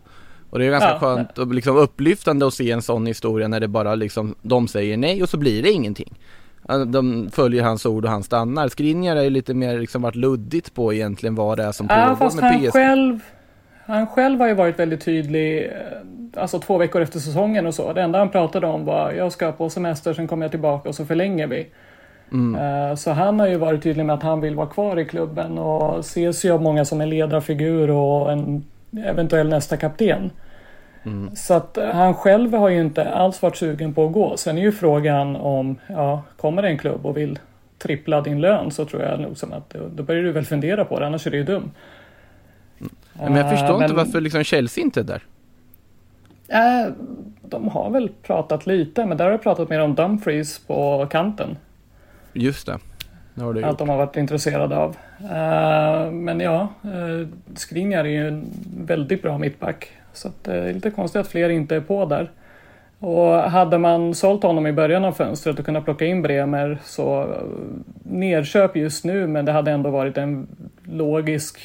Och det är ganska Ja. skönt och liksom upplyftande att se en sån historia när det bara liksom, de säger nej och så blir det ingenting. Ja, De följer hans ord och han stannar. Skriniar är ju lite mer liksom varit luddigt på egentligen vad det är som Ja, pågår fast med han PSG. själv, han själv har ju varit väldigt tydlig, eh, alltså två veckor efter säsongen och så. Det enda han pratade om var jag ska på semester, sen kommer jag tillbaka och så förlänger vi. Eh, Så han har ju varit tydlig med att han vill vara kvar i klubben och ses ju av många som en ledarfigur och en eventuell nästa kapten. Så att eh, han själv har ju inte alls varit sugen på att gå. Sen är ju frågan om, ja, kommer det en klubb och vill trippla din lön så tror jag nog som att då- då börjar du väl fundera på det, annars är det ju dum. Men jag förstår Eh, inte men- varför liksom Chelsea inte är där. Eh, de har väl pratat lite, men där har jag pratat mer om Dumfries på kanten. Just det. Att gjort. de har varit intresserade av. Eh, men ja, uh, Skriniar är ju en väldigt bra mittback. Så att, eh, det är lite konstigt att fler inte är på där. Och hade man sålt honom i början av fönstret och kunnat plocka in Bremer så eh, nedköp just nu, men det hade ändå varit en logisk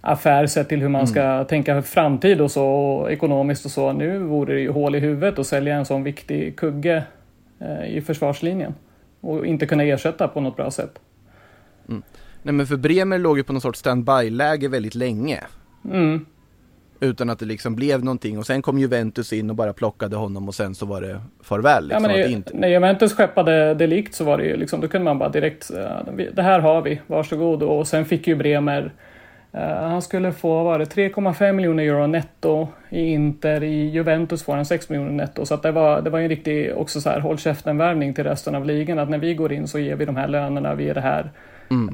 affär sett till hur man ska tänka framtid och så och ekonomiskt och så. Nu vore det ju hål i huvudet att sälja en sån viktig kugge i försvarslinjen och inte kunna ersätta på något bra sätt. Nej men för Bremer låg ju på någon sorts standby-läge väldigt länge. Mm. Utan att det liksom blev någonting och sen kom Juventus in och bara plockade honom och sen så var det farväl. Ja, Liksom, att när, inte... när Juventus skeppade Delikt så var det ju liksom, då kunde man bara direkt, det här har vi, varsågod. Och sen fick ju Bremer, han skulle få, vad var det, 3,5 miljoner euro netto i Inter, i Juventus får han 6 miljoner netto. Så att det var, det var en riktig, också så här, håll käften-värvning till resten av ligan, att när vi går in så ger vi de här lönerna, vi är det här.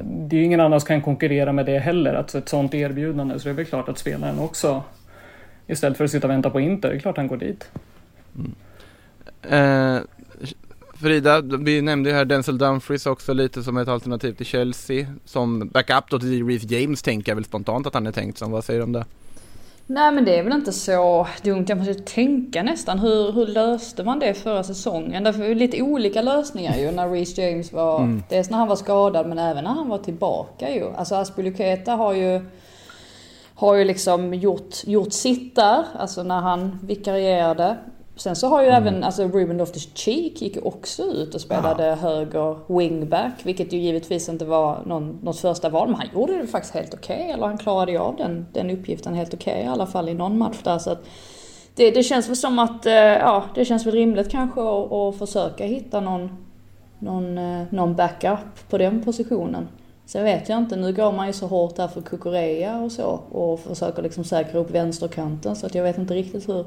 Det är ju ingen annan som kan konkurrera med det heller, att ett sånt erbjudande. Så det är väl klart att spelaren också, istället för att sitta och vänta på Inter, det är klart han går dit. Eh, Frida, vi nämnde ju här Denzel Dumfries också lite som ett alternativ till Chelsea. Som backup då till Reece James tänker jag väl spontant att han är tänkt som. Vad säger du om det? Nej men det är väl inte så dumt. Jag måste tänka nästan. Hur, hur löste man det förra säsongen? Därför är det lite olika lösningar ju när Reece James var... Dels när han var skadad men även när han var tillbaka ju. Alltså Aspilicueta har ju... Har ju liksom gjort, gjort sitt där, alltså när han vikarierade. Sen så har ju även, alltså Ruben Loftus-Cheek gick ju också ut och spelade höger wingback. Vilket ju givetvis inte var någon, något första val. Men han gjorde det faktiskt helt okej. eller han klarade ju av den, den uppgiften helt okej i alla fall i någon match där. Så att det, det känns väl som att, eh, ja det känns väl rimligt kanske att, att försöka hitta någon, någon, eh, någon backup på den positionen. Sen vet jag inte, nu går man ju så hårt där för Kukureya och så och försöker liksom säkra upp vänsterkanten så att jag vet inte riktigt hur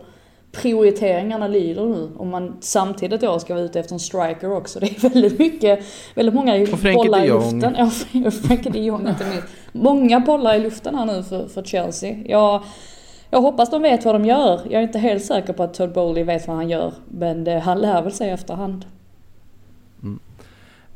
prioriteringarna lyder nu. Om man samtidigt då ska vara ute efter en striker också. Det är väldigt mycket, väldigt många bollar i luften. Ja, (laughs) Frenkie de Jong inte minst. Många bollar i luften här nu för, för Chelsea. Jag, jag hoppas de vet vad de gör. Jag är inte helt säker på att Todd Bowley vet vad han gör. Men det, han lär väl sig efterhand.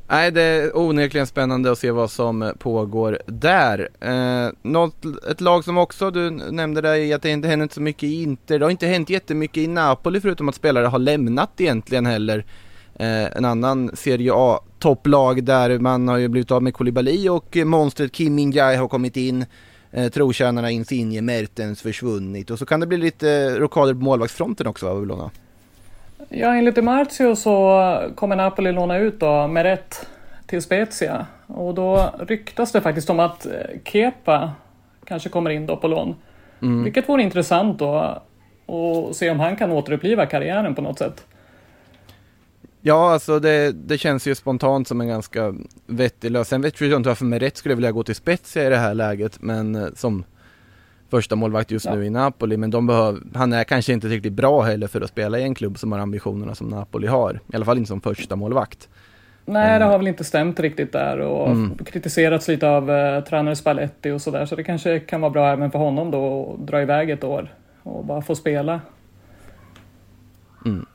Nej, det är onekligen spännande att se vad som eh, pågår där. Eh, något, ett lag som också du nämnde där att det inte händer inte så mycket i Inter. Det har inte hänt jättemycket i Napoli förutom att spelare har lämnat egentligen heller. Eh, en annan Serie A-topplag där man har ju blivit av med Koulibaly och monstret Kim min har kommit in. Eh, trotjänarna Insigne, Mertens försvunnit och så kan det bli lite eh, rockader på målvaktsfronten också va, Babylona? Ja, enligt Martio så kommer Napoli låna ut då Meret till Spezia. Och då ryktas det faktiskt om att eh, Kepa kanske kommer in då på lån. Vilket vore intressant då. och se om han kan återuppliva karriären på något sätt. Ja, alltså det, det känns ju spontant som en ganska vettig lösning. Sen vet jag inte varför med rätt skulle vilja gå till Spezia i det här läget, men eh, som första målvakt just Ja. nu i Napoli. Men de behöver, han är kanske inte riktigt bra heller för att spela i en klubb som har ambitionerna som Napoli har. I alla fall inte som första målvakt. Nej, det har väl inte stämt riktigt där och Mm. kritiserats lite av eh, tränare Spalletti och sådär. Så det kanske kan vara bra även för honom då att dra iväg ett år och bara få spela.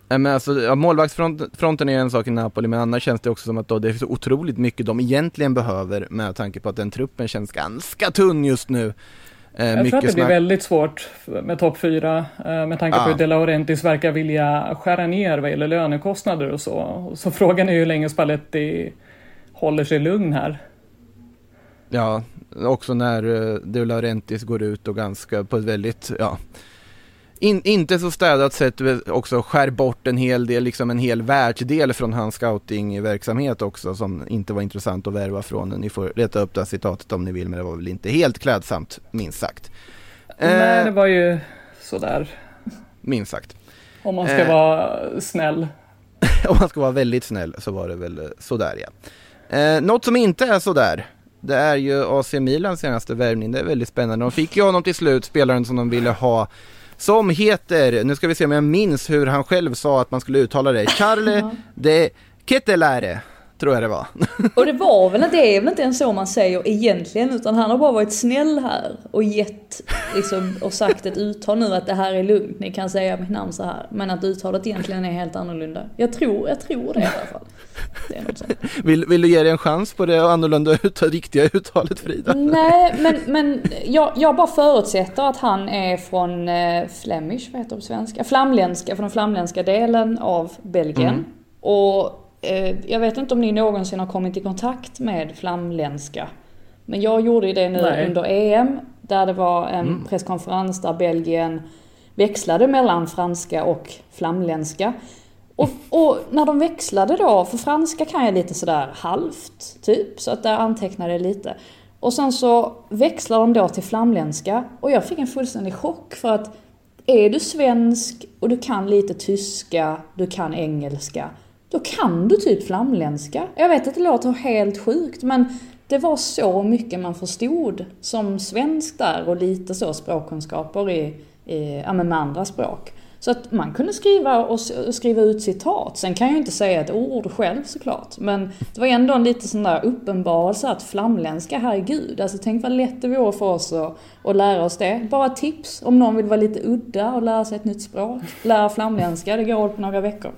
Nej, Men alltså, ja, målvaktsfronten är en sak i Napoli, men annars känns det också som att då det är så otroligt mycket de egentligen behöver med tanke på att den truppen känns ganska tunn just nu. Eh, Jag tror att det blir väldigt svårt med topp fyra eh, med tanke på Ja. hur De Laurentiis verkar vilja skära ner vad gäller lönekostnader och så. Så (laughs) frågan är hur länge Spalletti håller sig lugn här. Ja, också när uh, De Laurentiis går ut och ganska på ett väldigt, ja, in, inte så städat sätt också skär bort en hel del, liksom en hel världsdel från hans scoutingverksamhet också som inte var intressant att värva från. Ni får leta upp det här citatet om ni vill men det var väl inte helt klädsamt, minst sagt. Nej, Eh, det var ju sådär. minst sagt. Om man ska Eh. vara snäll. (laughs) Om man ska vara väldigt snäll så var det väl eh, sådär ja. Eh, något som inte är sådär, det är ju AC Milans senaste värvning. Det är väldigt spännande. De fick ju honom till slut, spelaren som de ville ha. Som heter, nu ska vi se om jag minns hur han själv sa att man skulle uttala det. Charlie de Ketelare, tror jag det var. (laughs) Och det var väl inte, det är väl inte ens så man säger egentligen utan han har bara varit snäll här och gett liksom, och sagt ett uttal nu att det här är lugnt, ni kan säga mitt namn så här. Men att uttalet egentligen är helt annorlunda. Jag tror, jag tror det i alla fall. Det är något sånt. Vill, vill du ge dig en chans på det annorlunda ut, riktiga uttalet Frida? Nej, men, men jag, jag bara förutsätter att han är från eh, Flemish, vad heter det på svenska? Flamländska, från den flamländska delen av Belgien. Och eh, jag vet inte om ni någonsin har kommit i kontakt med flamländska. Men jag gjorde det nu Nej. under EM, där det var en presskonferens där Belgien växlade mellan franska och flamländska. Och, och när de växlade då, för franska kan jag lite sådär halvt, typ, så att där antecknade jag lite. Och sen så växlar de då till flamländska och jag fick en fullständig chock för att är du svensk och du kan lite tyska, du kan engelska, då kan du typ flamländska. Jag vet att det låter helt sjukt men det var så mycket man förstod som svensk där och lite så språkkunskaper i, i ja, med andra språk. Så att man kunde skriva och skriva ut citat. Sen kan jag ju inte säga ett ord själv såklart. Men det var ändå en lite sån där uppenbarelse att flamländska, herregud. Alltså tänk vad lätt det vore för oss att, att lära oss det. Bara tips om någon vill vara lite udda och lära sig ett nytt språk. Lära flamländska, det går på några veckor.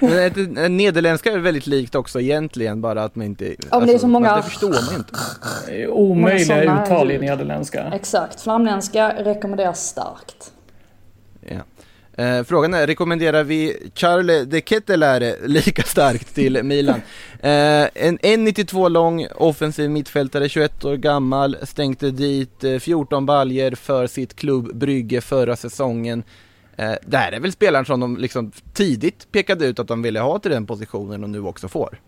Men Nederländska är väldigt likt också egentligen, bara att man inte... men det är så många- Det förstår man inte. Det är Omöjliga uttal i nederländska. Exakt, flamländska rekommenderas starkt. Ja. Eh, frågan är, rekommenderar vi Charlie de Ketelare lika starkt till Milan? Eh, en 1,92 lång offensiv mittfältare, 21 år gammal, stänkte dit eh, 14 baljer för sitt klubb Brygge förra säsongen. Eh, det här är väl spelaren som de liksom tidigt pekade ut att de ville ha till den positionen och nu också får.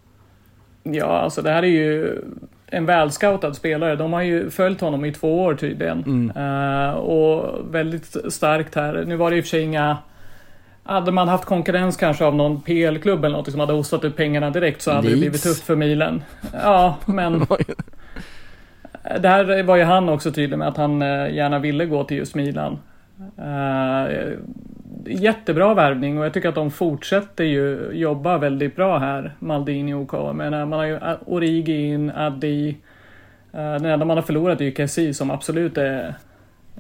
Ja, alltså det här är ju en välscoutad spelare. De har ju följt honom i två år tydligen. Eh, och väldigt starkt här. Nu var det i och för sig inga... Hade man haft konkurrens kanske av någon PL-klubb eller något som hade hostat upp pengarna direkt så hade det Leeds. blivit tufft för Milan. Ja, men... (laughs) Det här var ju han också tydlig med att han eh, gärna ville gå till just Milan. Eh, jättebra värvning och jag tycker att de fortsätter ju jobba väldigt bra här, Maldini och OK. Men man har ju Origi in, Addi. Eh, Den enda man har förlorat är ju Kessie som absolut är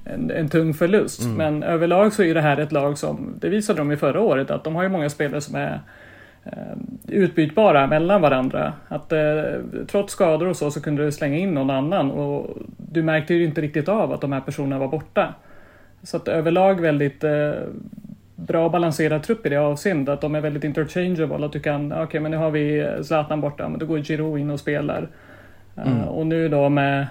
en, en tung förlust. Men överlag så är det här ett lag som, det visade de ju förra året, att de har ju många spelare som är eh, utbytbara mellan varandra. Att eh, trots skador och så, så kunde du slänga in någon annan och du märkte ju inte riktigt av att de här personerna var borta. Så att överlag väldigt eh, bra balanserad trupp i det avseendet. Att de är väldigt interchangeable. Att du kan, okej men nu har vi Zlatan borta, men då går Giroud in och spelar. Eh, och nu då med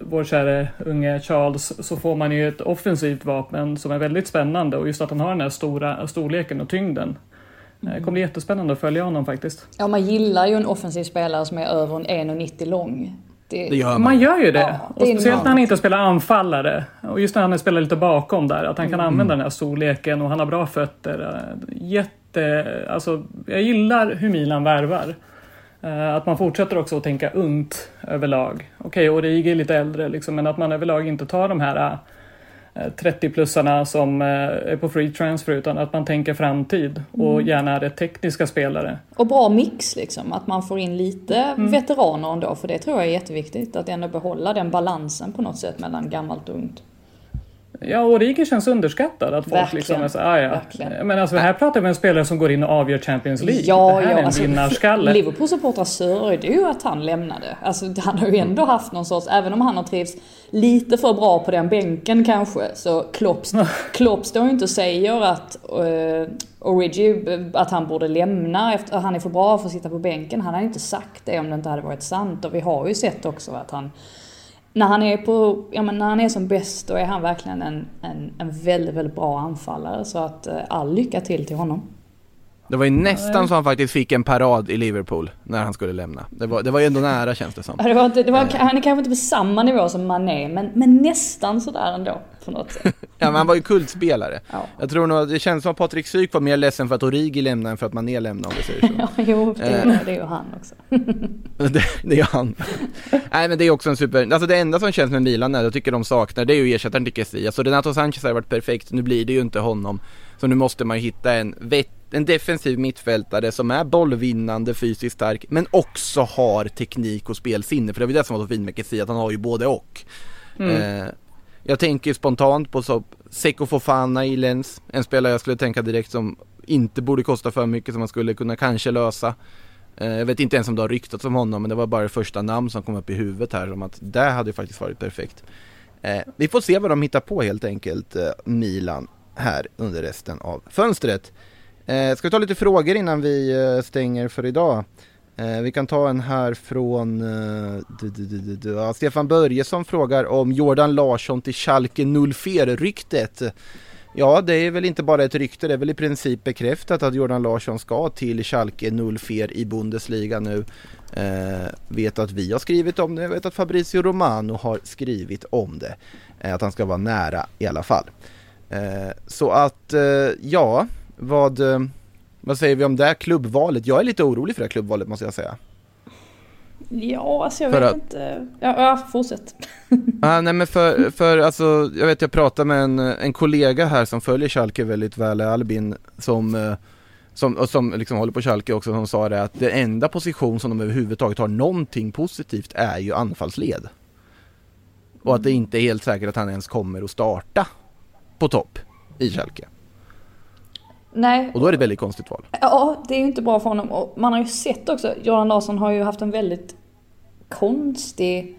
vår käre unge Charles så får man ju ett offensivt vapen som är väldigt spännande och just att han har den här stora storleken och tyngden. Eh, Det kommer bli jättespännande att följa honom faktiskt. Ja, man gillar ju en offensiv spelare som är över en 1,90 lång. Det, Det gör man. Man gör ju det. Ja, och det är speciellt när han inte spelar anfallare. Och just när han spelar lite bakom där. Att han kan använda den här storleken och han har bra fötter. Eh, Jätte... Alltså, jag gillar hur Milan värvar. Eh, Att man fortsätter också att tänka ungt överlag. Okej, Origi är lite äldre liksom, men att man överlag inte tar de här eh, 30-plussarna som eh, är på free transfer utan att man tänker framtid och gärna rätt tekniska spelare. Och bra mix liksom, att man får in lite veteraner ändå, för det tror jag är jätteviktigt. Att ändå behålla den balansen på något sätt mellan gammalt och ungt. Ja, Origi känns underskattad. Att folk liksom är så, ah, ja. Men alltså här pratar vi om en spelare som går in och avgör Champions League. Ja, det här ja, är en alltså, vinnarskalle. Liverpool-supportrar sörjde ju att han lämnade. Alltså han har ju ändå haft någon sorts, även om han har trivts lite för bra på den bänken kanske, så Klopp, (laughs) Klopp står ju inte och säger att uh, Origi, att han borde lämna, efter, att han är för bra för att sitta på bänken. Han hade inte sagt det om det inte hade varit sant. Och vi har ju sett också att han när han är på, ja men när han är som bäst då är han verkligen en, en, en väldigt, väldigt bra anfallare. Så att eh, all lycka till till honom. Det var ju nästan så han faktiskt fick en parad i Liverpool när han skulle lämna. Det var, det var ju ändå nära känns det som. Det var inte, det var, han är kanske inte på samma nivå som Mané, men, men nästan sådär ändå på något sätt. (laughs) Ja men han var ju kultspelare. Ja. Jag tror nog att det känns som att Patrik Syk var mer ledsen för att Origi lämnade än för att Mané lämnade om vi säger så. (laughs) Ja, jo, det, Eh. det är ju han också. (laughs) det, det är han. Nej men det är också en super, alltså det enda som känns med Milan är, jag tycker de saknar, det är ju ersättaren till Kessie. Alltså Renato Sanchez har varit perfekt, nu blir det ju inte honom. Så nu måste man ju hitta en, vet, en defensiv mittfältare som är bollvinnande, fysiskt stark, men också har teknik och spelsinne. För det var ju det som var så fint med Kessie, att han har ju både och. Eh, jag tänker spontant på så, Seko Fofana i Lens, en spelare jag skulle tänka direkt som inte borde kosta för mycket som man skulle kunna kanske lösa. Eh, Jag vet inte ens om det har ryktats om honom men det var bara det första namn som kom upp i huvudet här om att det hade faktiskt varit perfekt. Eh, Vi får se vad de hittar på helt enkelt, eh, Milan, här under resten av fönstret. Eh, Ska vi ta lite frågor innan vi eh, stänger för idag? Eh, Vi kan ta en här från eh, du, du, du, du. Ja, Stefan Börjesson frågar om Jordan Larsson till Schalke 04-ryktet. Ja, det är väl inte bara ett rykte, det är väl i princip bekräftat att Jordan Larsson ska till Schalke 04 i Bundesliga nu. Eh, vet att vi har skrivit om det, jag vet att Fabrizio Romano har skrivit om det. Eh, att han ska vara nära i alla fall. Eh, så att, eh, ja, vad, eh, vad säger vi om det här klubbvalet? Jag är lite orolig för det här klubbvalet måste jag säga. Ja, alltså jag För vet att- inte. Ja, ja fortsätt. (laughs) Ah, nej men för, för alltså, jag vet jag pratade med en, en kollega här som följer Schalke väldigt väl, Albin, som, som, och som liksom håller på Schalke också, som sa det att den enda position som de överhuvudtaget har någonting positivt är ju anfallsled. Och att det inte är helt säkert att han ens kommer att starta på topp i Schalke. Nej, Och då är det ett väldigt konstigt val. Ja, det är ju inte bra för honom. Och man har ju sett också, Jordan Larsson har ju haft en väldigt konstig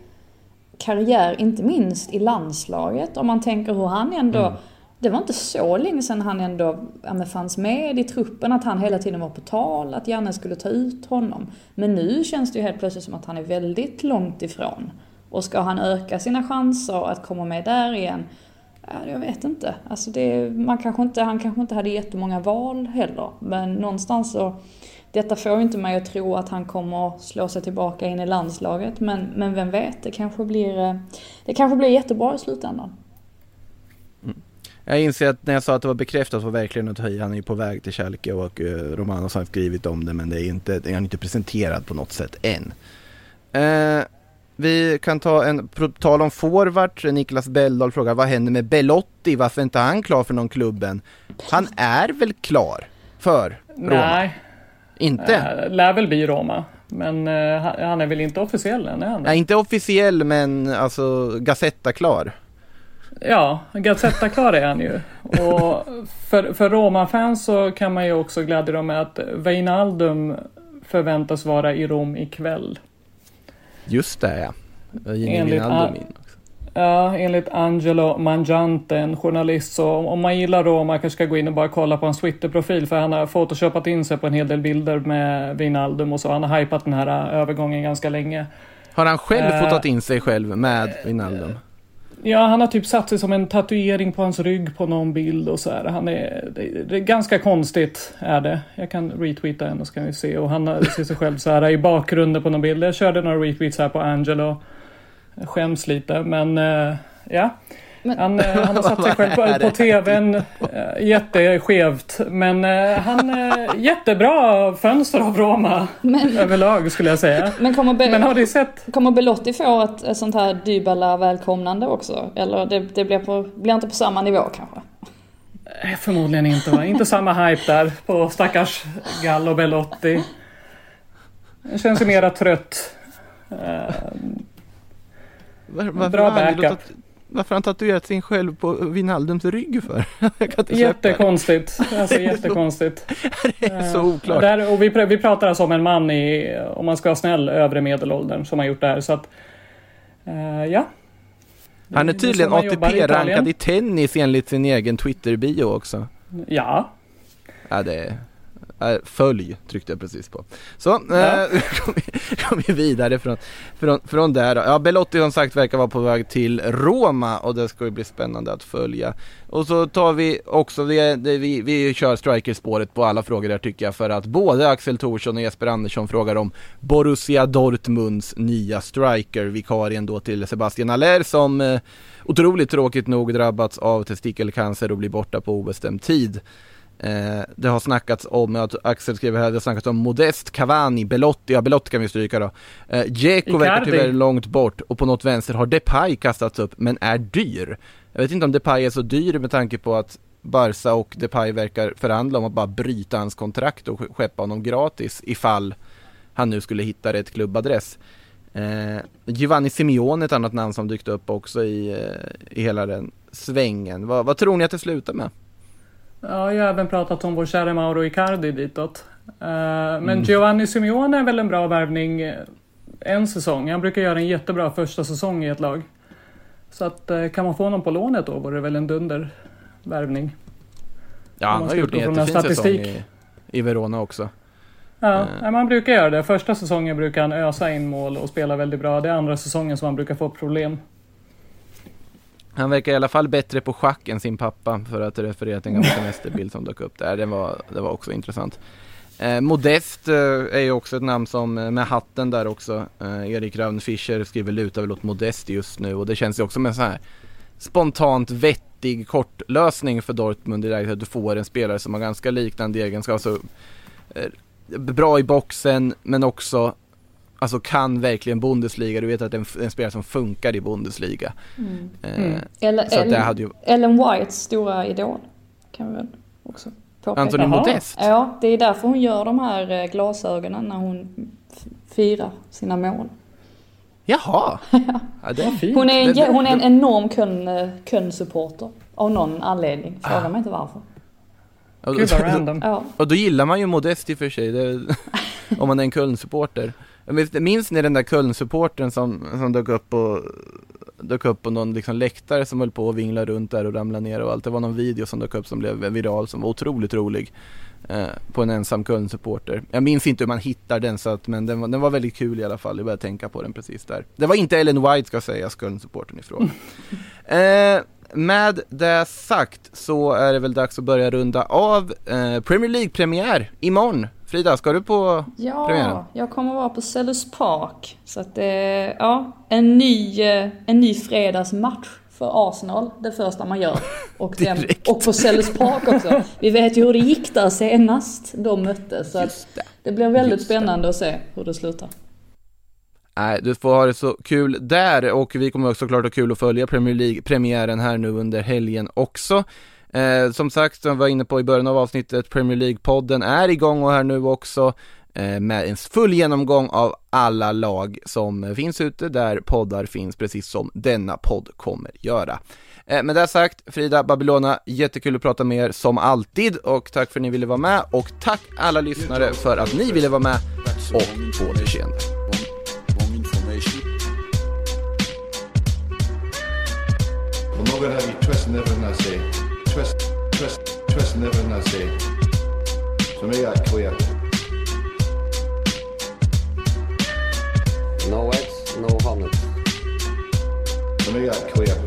karriär, inte minst i landslaget. Om man tänker hur han ändå, det var inte så länge sedan han ändå ja, fanns med i truppen, att han hela tiden var på tal, att Janne skulle ta ut honom. Men nu känns det ju helt plötsligt som att han är väldigt långt ifrån. Och ska han öka sina chanser att komma med där igen, jag vet inte. Alltså det, man kanske inte. Han kanske inte hade jättemånga val heller. Men någonstans så... Detta får ju inte mig att tro att han kommer slå sig tillbaka in i landslaget. Men, men vem vet, det kanske, blir, eh, det kanske blir jättebra i slutändan. Mm. Jag inser att när jag sa att det var bekräftat var verkligen att höja, han är ju på väg till Schalke och eh, Romanos har skrivit om det men det är inte, det är inte presenterad på något sätt än. Eh, vi kan ta en, på tal om forward, Niklas Beldahl frågar vad händer med Belotti, varför är inte han klar för någon klubben? Han är väl klar för Roma? Nej, Inte? äh, lär väl bli Roma. Men eh, han- är väl inte officiell än, är han? Nej, inte officiell men alltså Gazetta klar. Ja, Gazzetta klar är han ju. Och för, för Roma-fans så kan man ju också glädja dem med att Wijnaldum förväntas vara i Rom ikväll. Just det ja. Enligt också. Ja, enligt Angelo Mangiante, en journalist, så om man gillar Roma kanske ska gå in och bara kolla på hans Twitter-profil för han har photoshopat in sig på en hel del bilder med Wijnaldum och så. Han har hypat den här äh, övergången ganska länge. Har han själv Eh, fotat in sig själv med Wijnaldum? Ja, han har typ satt sig som en tatuering på hans rygg på någon bild och så här. Han är, det, det är ganska konstigt är det. Jag kan retweeta en och så kan vi se. Och han ser sig själv så här i bakgrunden på någon bild. Jag körde några retweets här på Angelo. skäms lite. Men eh, ja, men- han, eh, han har satt sig själv är på, på tvn eh, jätteskevt. Men eh, han eh, jättebra fönster av Roma Men, överlag skulle jag säga. men kommer, Be- Men har ni sett? kommer Belotti få ett, ett sånt här Dybala välkomnande också? Eller det, det blir, på, blir inte på samma nivå kanske? Förmodligen inte va? Inte samma hype där på stackars Gallo Belotti. Det känns ju mera trött. Var, varför, Bra backup. Varför har han tatuerat sin själv på Wijnaldums rygg för? (laughs) Jättekonstigt. Alltså (laughs) jättekonstigt. (laughs) Det är så Eh, oklart. Där, och vi, pr- vi pratar alltså om en man i, om man ska vara snäll, övre medelåldern som har gjort det här. Så att, eh, ja. Han är tydligen i ATP-rankad Italien. i tennis enligt sin egen Twitter-bio också. Ja, Ja, det är... äh, Följ tryckte jag precis på. Så, Ja. (laughs) eh, kom, vi, kom vi vidare från, från, från där. Ja, Belotti som sagt verkar vara på väg till Roma och det ska ju bli spännande att följa. Och så tar vi också, det, det, vi, vi kör strikerspåret på alla frågor där tycker jag för att både Axel Thorsson och Jesper Andersson frågar om Borussia Dortmunds nya striker, vikarien då till Sebastian Aller som eh, otroligt tråkigt nog drabbats av testikelcancer och blir borta på obestämd tid. Eh, det har snackats om, Axel skriver här, det har snackats om Modest, Cavani, Belotti, ja Belotti kan vi stryka då. Eh, Dzeko verkar tyvärr långt bort och på något vänster har Depay kastats upp men är dyr. Jag vet inte om Depay är så dyr med tanke på att Barca och Depay verkar förhandla om att bara bryta hans kontrakt och skeppa honom gratis ifall han nu skulle hitta rätt klubbadress. Eh, Giovanni Simeone är ett annat namn som dykt upp också i, eh, i hela den svängen. Vad, vad tror ni att det slutar med? Ja, jag har även pratat om vår kära Mauro Icardi ditåt. Eh, men Mm. Giovanni Simeone är väl en bra värvning eh, en säsong. Han brukar göra en jättebra första säsong i ett lag. Så att eh, kan man få honom på lånet då vore det väl en dunder värvning. Ja, han har gjort en jättefin säsong statistik. i, i Verona också. Ja, nej, man brukar göra det. Första säsongen brukar han ösa in mål och spela väldigt bra. Det är andra säsongen som han brukar få problem. Han verkar i alla fall bättre på schack än sin pappa för att referera till en gammal (laughs) semesterbild som dök upp där. Det var, det var också intressant. Eh, Modest eh, är ju också ett namn som eh, med hatten där också. Eh, Erik Ravn Fischer skriver lutar väl åt Modest just nu och det känns ju också med så här spontant vettig kortlösning för Dortmund i läget att du får en spelare som har ganska liknande egenskaper. Alltså, eh, bra i boxen men också Alltså kan verkligen Bundesliga, du vet att det är en, en spelare som funkar i Bundesliga. Eh, Mm. Eller, Så Ellen, hade ju, Ellen Whites stora idol. Kan vi väl också påpeka. Anthony. Modest? Ja, det är därför hon gör de här eh, glasögonen när hon firar sina mål. Jaha! (laughs) ja, det, Fint. Hon är en, hon är en enorm Köln, eh, Köln-supporter. Av någon anledning. Fråga Ah. mig inte varför. Gud vad (laughs) random. Ja. och då gillar man ju Modest i och för sig, det, (laughs) om man är en Köln-supporter. Minns- ni den där Köln-supportern som, som dök upp och dök upp på någon liksom läktare som höll på att vingla runt där och ramla ner och allt. Det var någon video som dök upp som blev viral som var otroligt rolig. Eh, på en ensam Köln-supporter. Jag minns inte hur man hittar den så att, men den var, den var väldigt kul i alla fall. Jag började tänka på den precis där. Det var inte Ellen White ska sägas, Köln-supporten ifrån. (laughs) eh, med det sagt så är det väl dags att börja runda av eh, Premier League-premiär imorgon. Frida, ska du på premiären? Ja, jag kommer vara på Sellers Park. Så att det är, ja, en ny, eh, en ny fredagsmatch för Arsenal. Det första man gör. Och, (laughs) den, och på Sellers Park också. Vi vet ju hur det gick där senast de möttes. Så att det. det blir väldigt Just det. spännande att se hur det slutar. Nej, du får ha det så kul där och vi kommer också såklart ha kul att följa Premier League-premiären här nu under helgen också. Eh, som sagt, som vi var inne på i början av avsnittet, Premier League-podden är igång och här nu också eh, med en full genomgång av alla lag som finns ute där poddar finns, precis som denna podd kommer göra. Eh, med det sagt, Frida Babylona, jättekul att prata med er som alltid och tack för att ni ville vara med och tack alla lyssnare för att ni ville vara med och på återseende. Wrong. I'm not gonna have you trust never and I say. Twist, twist, twisting everything I say. So make that clear. No eggs, no honey. So make that clear.